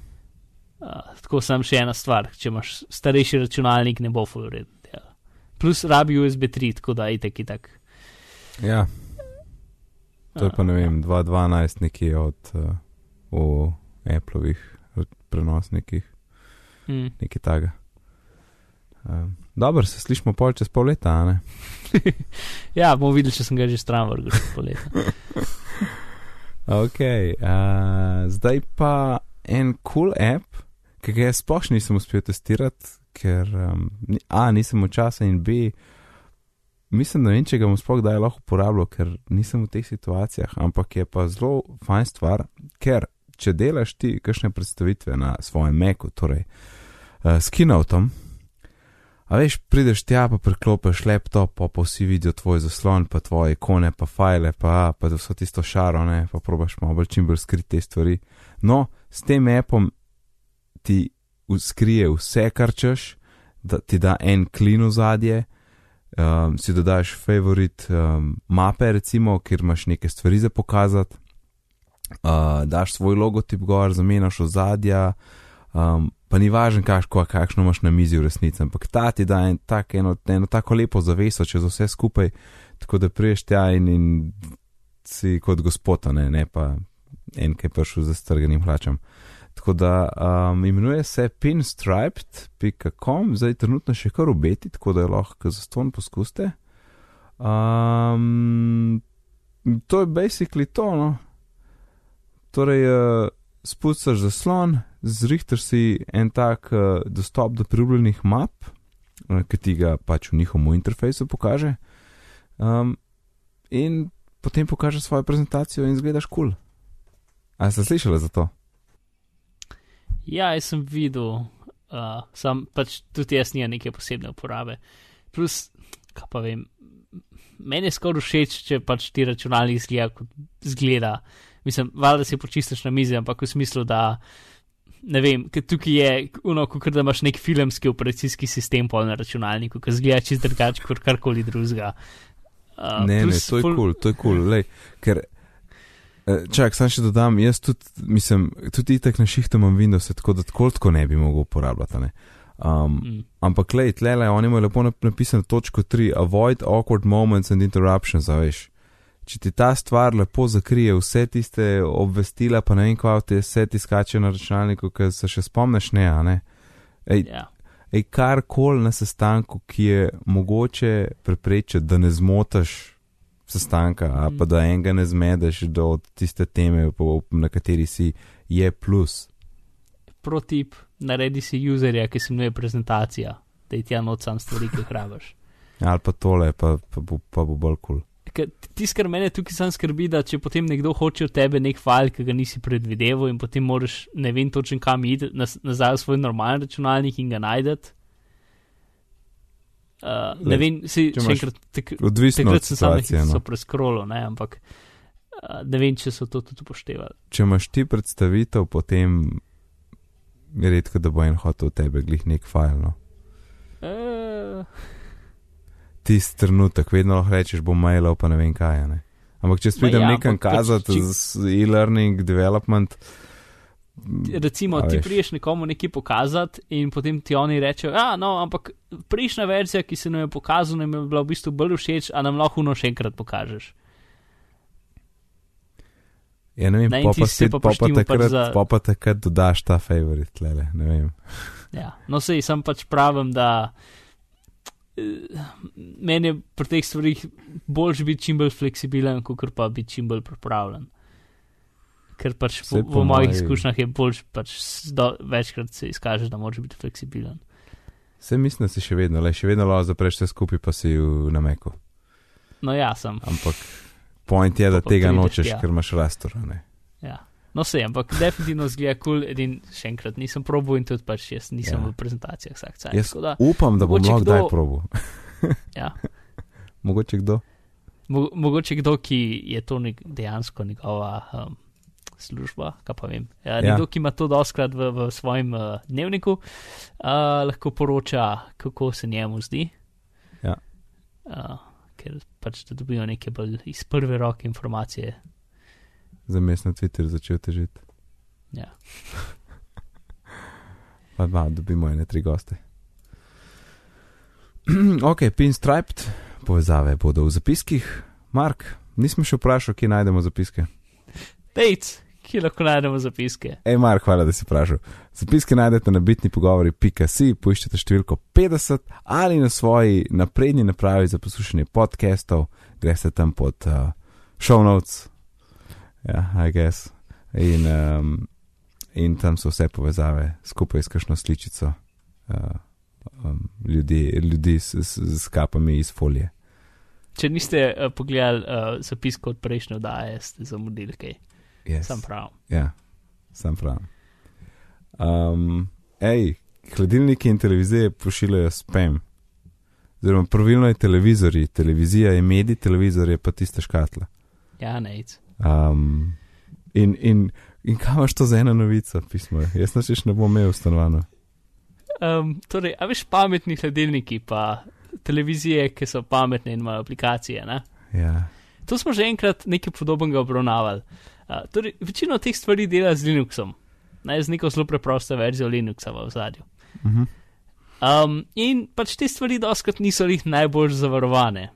Uh, tako sem še ena stvar, če imaš starejši računalnik, ne bo full red. Plus rabi USB 3, tako da je taki tak. Ja. To je pa ne vem, 2.12 nekje od uh, Apple'ovih prenosnikih, Mm. nekaj takega. Um, Dobro, se slišimo pol čez pol leta, a ne? <laughs> ja, bomo videli, če sem ga že stran vrgel čez poletje. <laughs> Ok, uh, zdaj pa en cool app, ki ga jaz sploh nisem uspel testirati, ker um, A, nisem v časa in B, mislim, da ne vem, če ga bom sploh kdaj lahko uporabljal, ker nisem v teh situacijah, ampak je pa zelo fajn stvar, ker če delaš ti kakšne predstavitve na svojem Macu, torej uh, s Kinoutom, A veš, prideš tja, pa priklopiš laptop, pa, pa vsi vidijo tvoj zaslon, pa tvoje ikone, pa file, pa, pa vso tisto šaro, ne, pa probaš malo bolj čim bolj skriti te stvari. No, s tem appom ti skrije vse, kar češ, da ti da en klin v zadje, um, si dodaš favorit um, mape, recimo, kjer imaš neke stvari za pokazati, uh, daš svoj logotip gor, zamenjaš ozadja, um, pa ni važno, kakšno, kakšno imaš na mizi v resnici, ampak ta ti da en, tak, eno, eno tako lepo zaveso čez vse skupaj, tako da priješ tja in, in si kot gospod, ne, ne pa en, ki je prišel z strganim hlačem. Tako da um, imenuje se pinstriped.com, zdaj trenutno še kar obeti, tako da jo lahko za ston poskuste. Um, to je basically to, no. Torej, uh, spuščaš zaslon, zrihtaš si en tak uh, dostop do priljubljenih map, uh, ki ti ga pač v njihovem interfejsu pokaže, um, in potem pokaže svojo prezentacijo in zgledaš kul. Cool. A ste slišali za to? Ja, jaz sem videl, uh, sam pač tudi jaz nimam neke posebne uporabe. Plus, kaj pa vem, meni je skoraj všeč, če pač ti računalnik zgleda kot zgleda. Mislim, valjda si počistiš na mizi, ampak v smislu, da ne vem, ker tukaj je uno, kot da imaš nek filmski operacijski sistem pol na računalniku, ki zgleda čist drugače kot karkoli drugega. Uh, ne, ne, to je kul, cool, to je kul, cool, ker. eh, Čak, sam še dodam, jaz tudi, mislim, tudi itak na šihtu imam Windows, tako da tako tako ne bi mogel uporabljati. Ne? Um, Mm. ampak, lej, tle, oni imajo lepo nap- napisano točko 3, avoid awkward moments and interruptions, veš. Če ti ta stvar lepo zakrije vse tiste obvestila, pa ne vem, kaj te vse ti skače na računalniku, ker se še spomniš, ne, a ne. Ej, Ja. ej kar koli na sestanku, ki je mogoče preprečiti, da ne zmotaš sestanka, a pa Mm. da enega ne zmedeš do tiste teme, na kateri si, je plus. protip, naredi si userja, ki se imenuje prezentacija, da je tja noč sam stvari, ki jih rabiš. <laughs> Ali pa tole, pa, pa, bo, pa bo bolj kul. Cool. Tisto, kar mene tukaj sam skrbi, da če potem nekdo hoče od tebe nek file, ki ga nisi predvideval in potem moraš ne vem točno kam iti, naz- nazaj v svoj normalni računalnik in ga najdete. Uh, ne Lej, vem, si če še enkrat, tak, Odvisno od takrat sem sam situacije. nekaj No. so preskrolo, ne, ampak uh, ne vem, če so to tudi upoštevali. Če imaš ti predstavitev, potem je redko, da bo en hotel v tebe glih nek file. No. Uh, Tisti trenutek, vedno lahko rečeš, bom mailal, pa ne vem kaj. a Ne. Ampak če pridem ja, nekam kazati če- z e-learning, development. recimo, ti priješ nekomu nekaj pokazati in potem ti oni rečejo, ja, no, ampak prejšnja verzija, ki se nam je pokazala, nam je bila v bistvu bolj všeč, a nam lahko no še enkrat pokažeš. Ja, ne vem, Ne, pa pa, spet, pa pa, pa, poštimo pač takrat, za- pa pa takrat dodaš ta favorit, tlele, ne vem. Ja, no, sej sem pač pravim, da meni je pri teh stvarih bolj biti čim bolj fleksibilen, kot pa biti čim bolj pripravljen. Ker pač v po mojih moji- izkušnjah je bolj, pač do, večkrat se izkaže, da moraš biti fleksibilen. Vse mislim, da si še vedno, le še vedno lahko zapreš vse skupaj, pa si v nameku. No, ja, sem. Ampak point je, da Pa tega prideš nočeš, tja. ker imaš rastor. Ja. No, se, ampak definitivno zgleda kul, cool, edin še enkrat nisem probil in tudi pač jaz nisem Ja. v prezentacijah vsak cajt. Jaz da, upam, da bom lahko kdo- kdaj probo. <laughs> ja. Mogoče kdo? Mo, mogoče kdo, ki je to nek, dejansko njegova um, služba, kaj pa vem. Ja, Ja. nekdo, ki ima to doskrat v, v svojem uh, dnevniku, uh, lahko poroča, kako se njemu zdi. Ja. Uh, ker pač da dobijo neke bolj iz prve roke informacije. Za mes na Twitter začel težiti. Ja. <laughs> Pa dva, dobimo ene tri goste. <clears throat> ok, pinstriped, povezave bodo v zapiskih. Mark, nismo še vprašali, kje najdemo zapiske. Dejc, ki lahko najdemo zapiske. Ej, Mark, hvala, da si vprašal. Zapiske najdete na bitni pogovori.si, poiščete številko 50 ali na svoji napredni napravi za poslušanje podcastov, greste tam pod uh, show notes, ja, I guess. In, um, in tam so vse povezave skupaj s kakšno sličico uh, um, ljudi, ljudi s, s, s kapami iz folije. Če niste uh, pogledali uh, zapisko od prejšnje oddaje, ste zamudili kaj. Yes. Sam prav. Ja, sam prav. Um, ej, hladilniki in televizije pošiljajo spam. Oziroma, pravilno je televizorji, televizija je medij, televizor je pa tista škatla. Ja, nec. Um, in, in, in kaj imaš to za eno novico, pismo? Jaz načeš ne bom imel stanovano. Um, torej, a veš, pametni hladilniki, pa televizije, ki so pametne in imajo aplikacije. Ne? Ja, To smo že enkrat nekaj podobnega obravnavali. Uh, torej, večino teh stvari dela z Linuxom, ne z neko zelo preprosto verzijo Linuxa v zadju. uh -huh. Um, in pač te stvari doskrat niso jih najbolj zavarovane.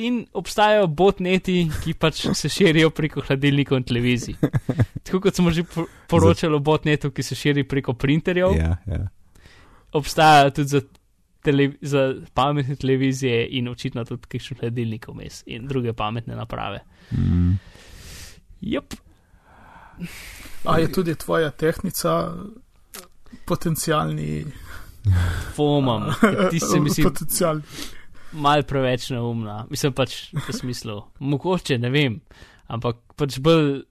In obstajajo botneti, ki pač se širijo preko hladilnikov in televizij. <laughs> Tako kot smo že po- poročali o botnetu, ki se širi preko printerjev, ja, ja. obstajajo tudi za, tele, za pametne televizije in očitno tudi kakšen hladilnik vmes in druge pametne naprave. Mm. Jep, A je tudi tvoja tehnica potencialni. fomam, ti se mi zdi <laughs> Potencialni. Mal preveč neumna. Mislim pač v smislu, mogoče ne vem, ampak pač bolj,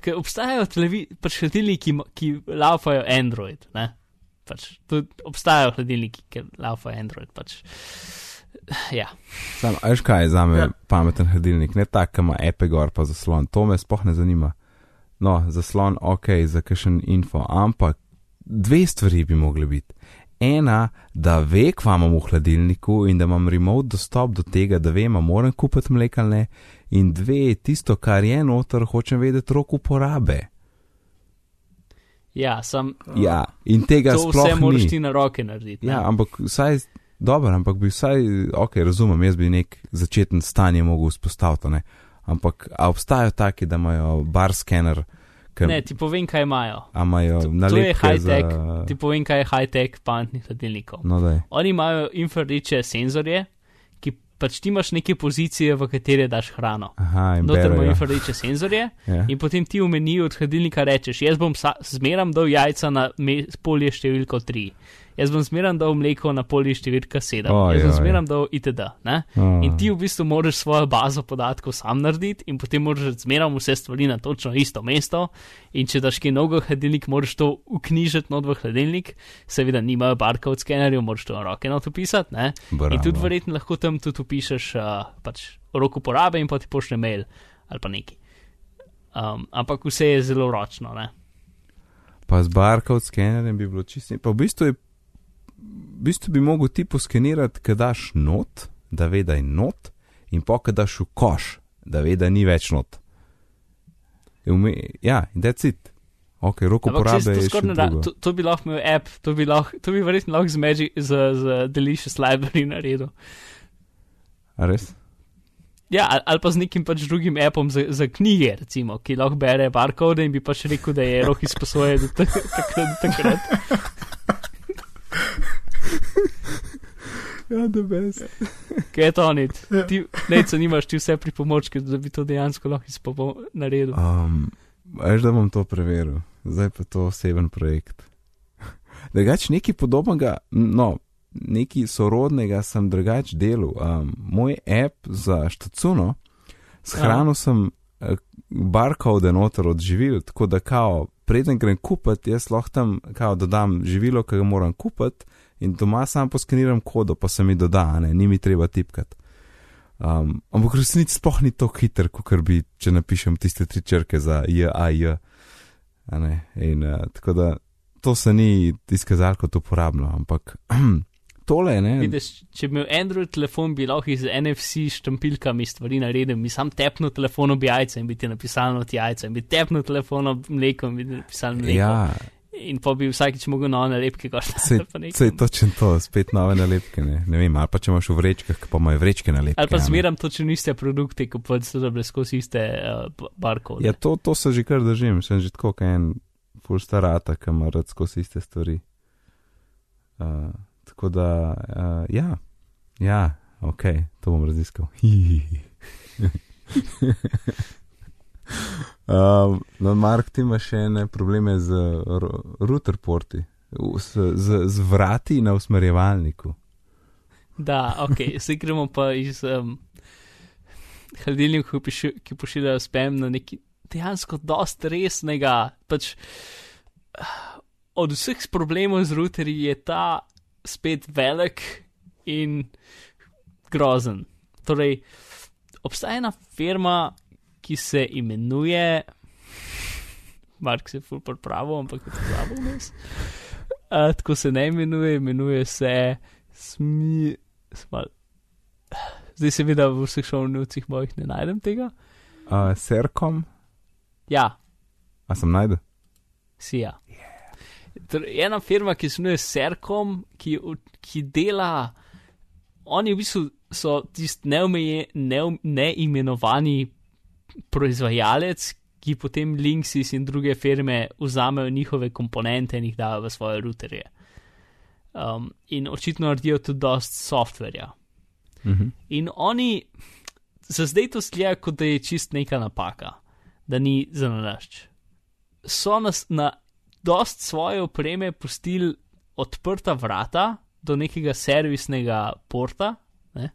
ker obstajajo televi, pač hladilniki, ki, ki laufajo Android, ne? Pač tudi obstajajo hladilniki, ki laufajo Android, pač. Ja, Sam, veš kaj je za me Ja. pameten hladilnik, ne tak, ki ima epe gor pa zaslon, to me sploh ne zanima. No, zaslon, ok, za kakšen info, ampak dve stvari bi mogli biti. Ena, da ve, kva imam v hladilniku in da imam remote dostop do tega, da vem, moram kupiti mleka ali ne. In dve, tisto, kar je noter, hočem vedeti rok uporabe. ja sam Ja, in tega sploh vse moraš ti na roke narediti. ne. Ja, ampak vsaj, dobro, ampak bi vsaj, ok, razumem, jaz bi nek začeten stanje mogel vzpostaviti, ne. Ampak obstajajo taki, da imajo bar skener, ki Ne, ti povem, kaj imajo. imajo To- to je high-tech, za... Ti povem, kaj je high-tech pametnih hladilnikov. No, daj. Oni imajo infrardeče senzorje, ki pač ti imaš neke pozicije, v katere daš hrano. Aha, Noter imajo infrardeče senzorje Ja. in potem ti v meniju od hladilnika rečeš: Jaz bom zmeram dal jajca na polje številko 3, jaz bom zmeram dal mleko na polje številka 7, Oj, jaz bom zmeram dal itd. A. In ti v bistvu moraš svojo bazo podatkov sam narediti, in potem moraš zmeram vse stvari na točno isto mesto. In če daš kaj novega hladilnik, moraš to uknjižiti not v hladilnik, seveda nimajo barkov od skenerjev, moraš to na roke not upisati. In tudi verjetno lahko tam tudi upišeš uh, pač rok uporabe in pa ti pošlje mail ali pa neki. Um, ampak vse je zelo ročno. Ne? Pa z barcode skenerjem bi bilo čisto. Pa v bistvu, je, v bistvu bi mogel ti poskenirati, kad daš not, da ve, da je not, in pa kad daš v koš, da ve, da ni več not. Ja, in that's it. Ok, rok Ampak uporabe saj to, da, to, to bi lahko imel app, to bi, lahko, to bi verjetno lahko z, Magic, z, z Delicious Library naredil. A res? Ja, ali, ali pa z nekim pač drugim appom za, za knjige, recimo, ki lahko bere barkode in bi pač rekel, da je rok izposoje do <laughs> tak- takrat. <laughs> Ja, da best. <laughs> Kaj je to? Ja. Ti, ne, se nimaš ti vse pripomočke, da bi to dejansko lahko izpopo naredil. Um, veš, da bom to preveril, zdaj pa to oseben projekt. <laughs> Drugač, nekaj podobnega, no, nekaj sorodnega sem drugač delal. Um, moj app za štacuno, s Aha. hrano sem uh, barcode noter odživil, tako da kao, preden grem kupiti, jaz lahko tam kao dodam živilo, ki ga moram kupiti in doma sam poskeniram kodo, pa se mi doda, ne, ni mi treba tipkati. Um, ampak resnici sploh ni tako hiter, kot bi, če napišem tiste tri črke za J, A, J. In uh, tako da to se ni izkazalo kot uporabno, ampak <clears throat> tole ne. Vidiš, če bi imel Android telefon, bi lahko iz NFC štampilkami stvari naredil, mi sam tepno telefono bi jajce in bi ti napisal noti jajce, in bi tepno telefono mleko in bi ti napisal mleko. Ja, In pa bi vsakič mogel nove nalepke koštati. sej, sej točno to, spet nove nalepke, ne, ne vem, ali pa če imaš v vrečkah, ki pa imajo vrečke nalepke. Ali pa zmeram točno iste produkte, kot pa so dobili skozi iste uh, barkode. Ja, to, to se že kar držim, sem že tako, en full starata, ki ima rad skozi iste stvari. Uh, tako da, uh, ja, ja, ok, to bom raziskal. <laughs> um, no, Mark, ti imaš še ene probleme z ro- router porti, z, z, z vrati na usmerjevalniku. Da, ok, zdaj gremo pa iz um, ki, piši, ki pošiljajo spam na neki dejansko dost resnega. Pač, od vseh problemov z routerji je ta spet velik in grozen. Torej, obstaja ena firma, ki se imenuje. Mark se je ful pravi, ampak je to slabo vmes. Uh, tako se ne imenuje, imenuje se Smi. Smal. Zdaj seveda v vseh šovnivcih mojih ne najdem tega. Uh, Serkom, Ja, a sem najdel? si ja. Torej, ena firma, ki se imenuje Serkom, ki, ki dela, oni v bistvu so tisti neumeje- neum- neimenovani proizvajalec, ki potem Linksys in druge firme vzamejo njihove komponente in jih dajo v svoje routerje. Um, in očitno naredijo tudi dost softverja. Mhm. In oni, za zdaj to zgleda, kot da je čist neka napaka, da ni za nalašč. So nas na dost svoje opreme pustili odprta vrata do nekega servisnega porta, ne?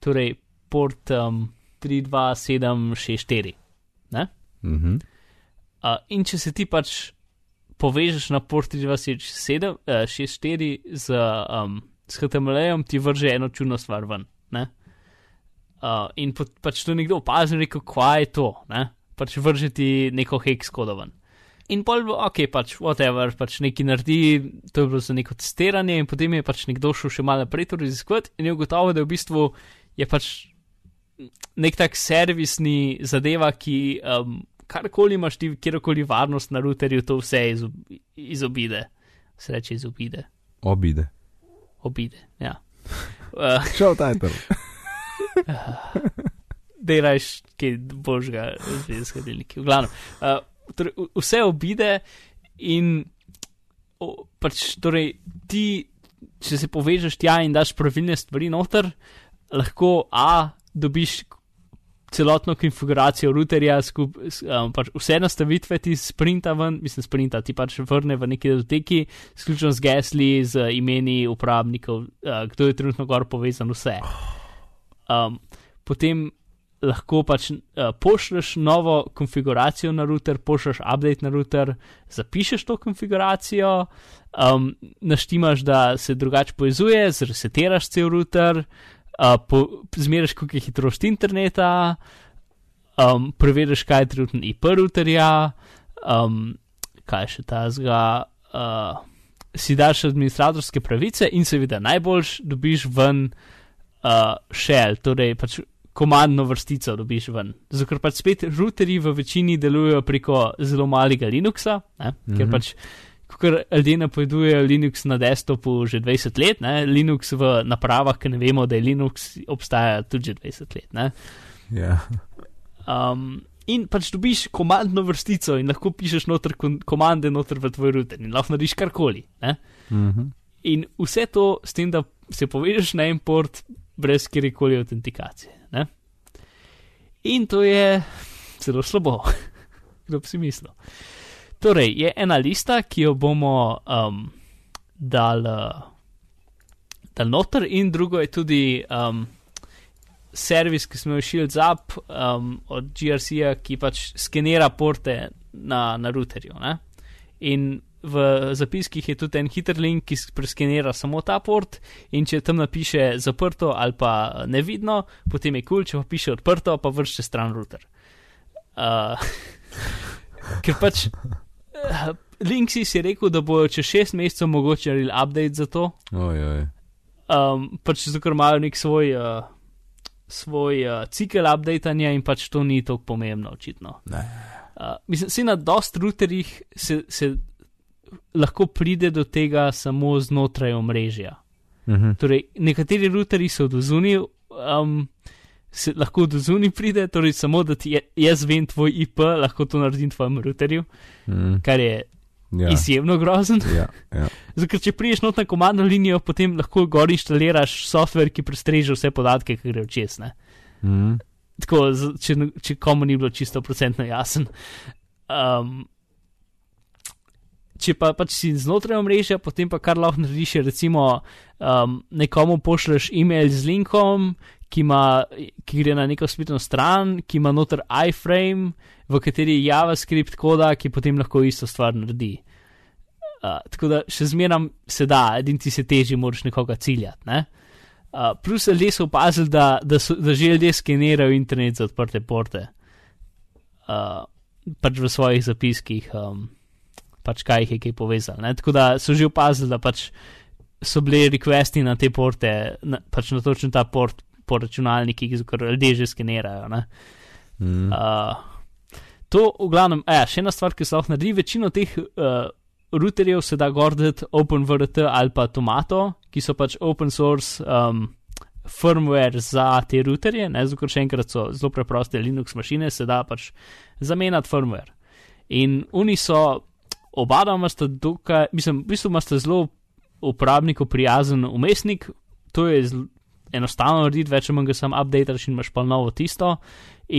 torej port um, 32764. Ne? Mhm. Uh, in če se ti pač povežeš na port 32764 z, um, s HTML-jem, ti vrže eno čudno stvar ven. ne. Uh, in pa, pač to nekdo opazi in reče, kva je to, ne? pač vrže ti neko hex kodovan. In pol, ok, pač whatever, pač neki naredi, to je bilo za neko testiranje, in potem je pač nekdo šel še malo naprej to raziskovati in je ugotovil, da v bistvu je pač nek tak servisni zadeva, ki um, karkoli imaš ti, kjerkoli varnost na routerju, to vse izob, izobide. Se reče izobide, Obide. obide. Ja. Uh, <laughs> Šel title. <laughs> Delaš kaj božga, zdaj z hladilniki. V glavnem, uh, torej, vse obide in o, pač, torej, ti, če se povežeš tja in daš pravilne stvari noter, lahko A, dobiš celotno konfiguracijo routerja, skup, um, pač vse nastavitve ti sprinta ven, mislim, sprinta ti pač vrne v neki datoteki, sključno z gesli, z imeni uporabnikov, uh, kdo je trenutno gor povezan, vse. Um, potem lahko pač uh, pošlješ novo konfiguracijo na router, pošlješ update na router, zapišeš to konfiguracijo, um, naštimaš, da se drugače povezuje, zresetiraš cel router, uh, po, zmeriš, koliko je hitrost interneta, um, preveriš, kaj je trenutno IP routerja, um, kaj še ta zga. Uh, si daš administratorske pravice in seveda najboljš dobiš ven uh, shell, torej pač komandno vrstico dobiš ven. Zato ker pač spet routerji v večini delujejo preko zelo malega Linuxa, ne? ker Mhm. pač. Ker ljudje napovedujejo Linux na desktopu že 20 let, ne? Linux v napravah, ki ne vemo, da je Linux, obstaja tudi že 20 let. Ne? Ja. Um, in pač dobiš komandno vrstico in lahko pišeš noter komande noter v tvoj router in lahko narediš karkoli. Ne? Mhm. In vse to s tem, da se povežeš na en port brez kjerkoli autentikacije. Ne? In to je zelo slabo, <laughs> kdo bi si mislil. Torej, je ena lista, ki jo bomo um, dal, uh, dal noter, in drugo je tudi um, servis, ki smo jo Shields Up um, od GRC-ja, ki pač skenira porte na, na routerju. Ne? In v zapiskih je tudi en hiter link, ki preskenira samo ta port in če tam napiše zaprto ali pa nevidno, potem je kul, cool, če pa piše odprto, pa vrši stran router. Uh, <laughs> ker pač Linksys je rekel, da bojo čez šest mesecev mogoče naredili update za to. Ojoj. Um, pač zato, ker imajo nek svoj, uh, svoj uh, cikel updatanja in pač to ni tako pomembno, očitno. Ne. Uh, mislim, si na dost routerjih se, se lahko pride do tega samo znotraj omrežja. Mhm. Torej, nekateri routerji so od zunaj, um, se lahko od zunaj pride, torej samo da ti je, jaz vem tvoj IP, lahko to naredim tvojem routerju, Mhm. kar je Ja. izjemno grozen. Ja, ja. <laughs> Zato, če priješ not na komandno linijo, potem lahko gor inštaliraš software, ki prestreže vse podatke, ki gre čez. Ne? Mhm. Tako, če, če komu ni bilo čisto procentno jasen. Um, če pa pač si znotraj omrežja, potem pa kar lahko narediš, je recimo um, nekomu pošleš e-mail z linkom, ki, ima, ki gre na neko spletno stran, ki ima noter iframe, v kateri je JavaScript koda, ki potem lahko isto stvar naredi. Uh, tako da še zmeram se da, edin ti se teži, moraš nekoga ciljati. Ne? Uh, plus ljudje so opazili, da, da, so, da že ljudje skenirajo internet za odprte porte. Uh, pač v svojih zapiskih, um, pač kaj jih je kaj povezalo. ne. Tako da so že opazili, da pač so bili requesti na te porte, na, pač na točno ta port po računalnikih, ker ljudje že skenirajo. ne. Mhm. Uh, to, v glavnem, ja, še ena stvar, ki se lahko naredi, večino teh uh, routerjev se da gorditi OpenVRT ali pa Tomato, ki so pač open source um, firmware za te routerje, ne zato, ker še enkrat so zelo preproste Linux mašine, se da pač zamenjati firmware. In oni so, oba dva sta dokaj, mislim, v bistvu sta zelo uporabniku prijazen umestnik, to je enostavno narediti, več ali manj ga sam updateš in imaš pa novo tisto.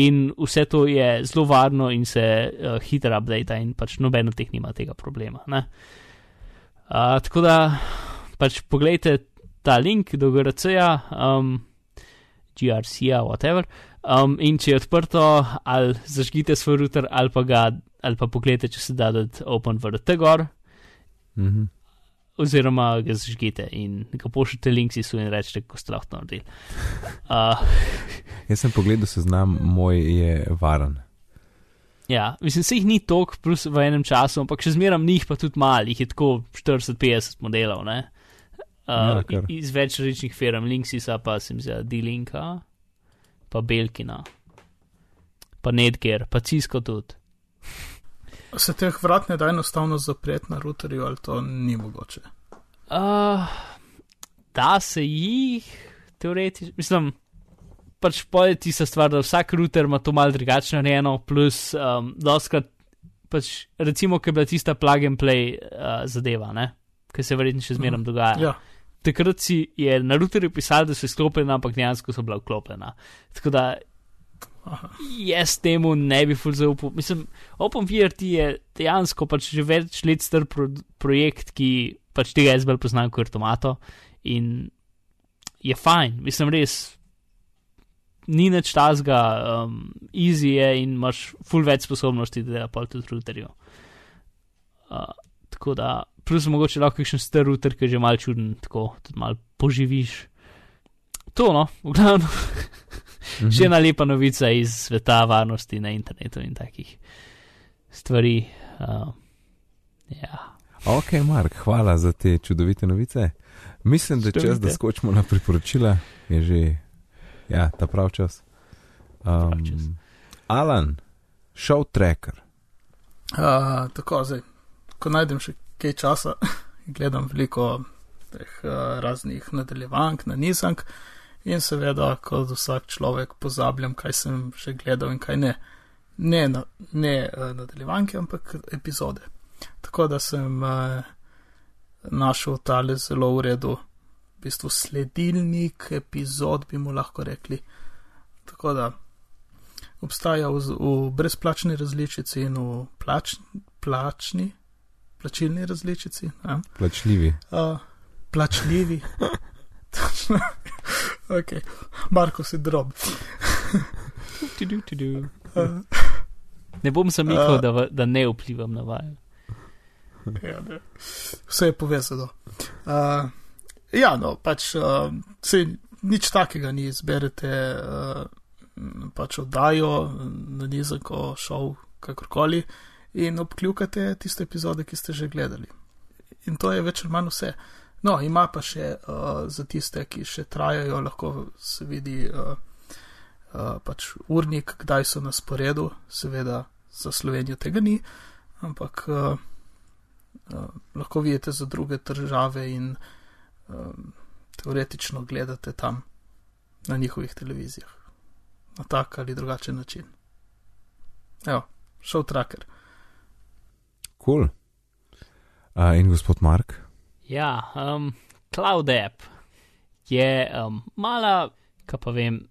In vse to je zelo varno in se uh, hitro updata, in pač noben od teh nima tega problema. Uh, tako da, pač pogledajte ta link do GRC-ja, um, GRC-ja, whatever. Um, in če je odprto, ali zažgite svoj router, ali pa ga, ali pa pogledajte, če se da dati OpenVRT gor, Mhm. Oziroma ga zažgite in ga pošljete Linksysu in rečete, kako ste lahko naredili. Uh, Jaz sem pogledal seznam, moj je varen. Ja, mislim, se jih ni toliko, plus v enem času, ampak še zmeraj njih pa tudi malih, je tako 40-50 modelov, ne? Ja, Uh, kar. iz več različnih firm, Linksisa pa sem za D-Linka, pa Belkina, pa Netgear, pa Cisco tudi. Se teh vrat ne da enostavno zapreti na routerju, ali to ni mogoče. Uh, da se jih, teoretično, mislim, pač poje tista stvar, da vsak router ima to malce drugačno narejeno, plus um, doskrat, pač recimo, ker je bila tista plug and play uh, zadeva, ne, ki se verjetno še zmeraj dogaja. Ja, Takrat si je na routerju pisal, da so izklopljena, ampak dejansko so bila vklopljena. Tako da aha. jaz temu ne bi ful zaupal. Mislim, OpenVRT je dejansko pač že več let star pro projekt, ki pač tega jaz bolj poznam kot Tomato in je fajn, mislim res. Ni nič tazga, um, easy je in imaš full več sposobnosti, da dela pol tudi routerju. Uh, tako da, plus mogoče lahko kakšen star router, ki je že mal čuden, tako tudi mal poživiš. To no, v glavnem. <laughs> Mhm. Še ena lepa novica iz sveta varnosti na internetu in takih stvari. Uh, ja. Ok, Mark, hvala za te čudovite novice. Mislim, da je čas, da skočimo na priporočila, je že ja, ta prav čas. Prav čas. Um, Alan, show tracker. Uh, tako, zdaj, ko najdem še kaj časa, <laughs> gledam veliko teh uh, raznih nadaljevank, nanizank in seveda, kot vsak človek, pozabljam, kaj sem že gledal in kaj ne. Ne, na, ne uh, nadaljevanke, ampak epizode. Tako da sem uh, našel tale zelo v redu, v bistvu sledilnik epizod, bi mu lahko rekli. Tako da obstaja v, v brezplačni različici in v plač, plačni, plačilni različici, ne? Plačljivi. uh, plačljivi. Točno. ok, Marko si drob. Tudu, tudu. Uh, Ne bom zamikal, Uh. da, v- da ne vplivam na vaju. ja, ne. Vse je povezano. Uh, ja, no, pač uh, se nič takega ni, izberete uh, pač oddajo na nizko, šov, kakorkoli in obkljukate tiste epizode, ki ste že gledali. In to je več ali manj vse. No, ima pa še uh, za tiste, ki še trajajo, lahko se vidi uh, uh, pač urnik, kdaj so na sporedu, seveda za Slovenijo tega ni, ampak uh, uh, lahko vidite za druge države in uh, teoretično gledate tam na njihovih televizijah na tak ali drugačen način. Evo, šel tracker. Kul. Cool. Uh, in gospod Mark? Ja, um, Cloud App je um, mala, kaj pa vem,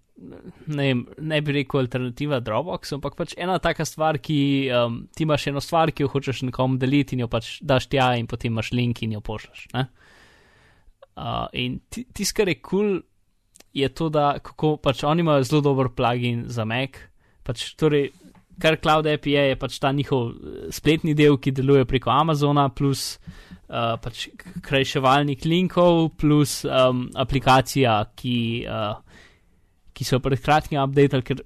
ne, ne bi rekel alternativa Dropbox, ampak pač ena taka stvar, ki um, ti imaš eno stvar, ki jo hočeš nekomu deliti in jo pač daš tja in potem imaš link in jo pošljaš. Uh, in tisto, kar je kul, cool, je to, da kako pač oni imajo zelo dober plugin za Mac. Pač, torej, kar Cloud App je, je pač ta njihov eh, spletni del, ki deluje preko Amazona, plus uh, pač krajševalnik linkov, plus um, aplikacija, ki. Uh, ki so pred kratkim updated,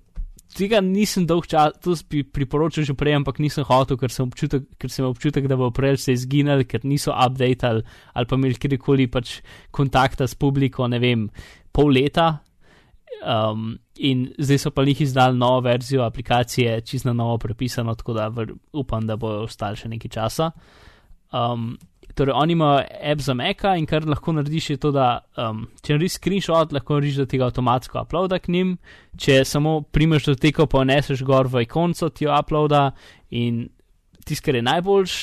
tega nisem dolg čas, to bi priporočil že prej, ampak nisem hotel, ker sem občutek, ker sem občutek da bo prej se izginil, ker niso updated ali pa imeli kjerkoli pač kontakta s publiko, ne vem, pol leta. Um, in zdaj so pa jih izdali novo verzijo aplikacije, čisto novo prepisano, tako da upam, da bojo ostali še nekaj časa. Um, Torej, oni imajo app za Meka in kar lahko narediš, je to, da um, če narediš screenshot, lahko narediš, da tega avtomatsko uploada k njim. Če samo primeš do tega, pa neseš gor v ikonco, ti jo uploada in tisto, kar je najboljš,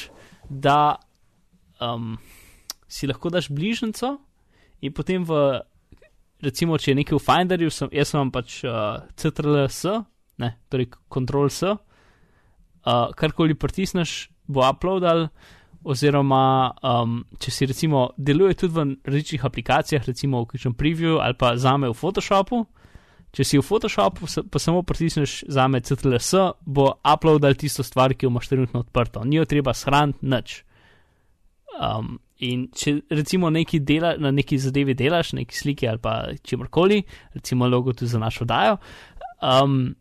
da um, si lahko daš bližnjico in potem v, recimo, če je nekaj v Finderju, sem, jaz sem pač uh, CTRL-S, ne, torej Ctrl-S, uh, karkoli pritisneš, bo uploadal oziroma um, če si recimo deluje tudi v različnih aplikacijah, recimo v kakšnem preview ali pa zame v Photoshopu. Če si v Photoshopu, pa samo pritisneš za me CTLS, bo uploadal tisto stvar, ki jo imaš trenutno odprto. Ni jo treba shraniti nič. Um, in če recimo neki dela, na neki zadevi delaš, neki slike ali pa čemorkoli, recimo logo tudi za našo dajo, um,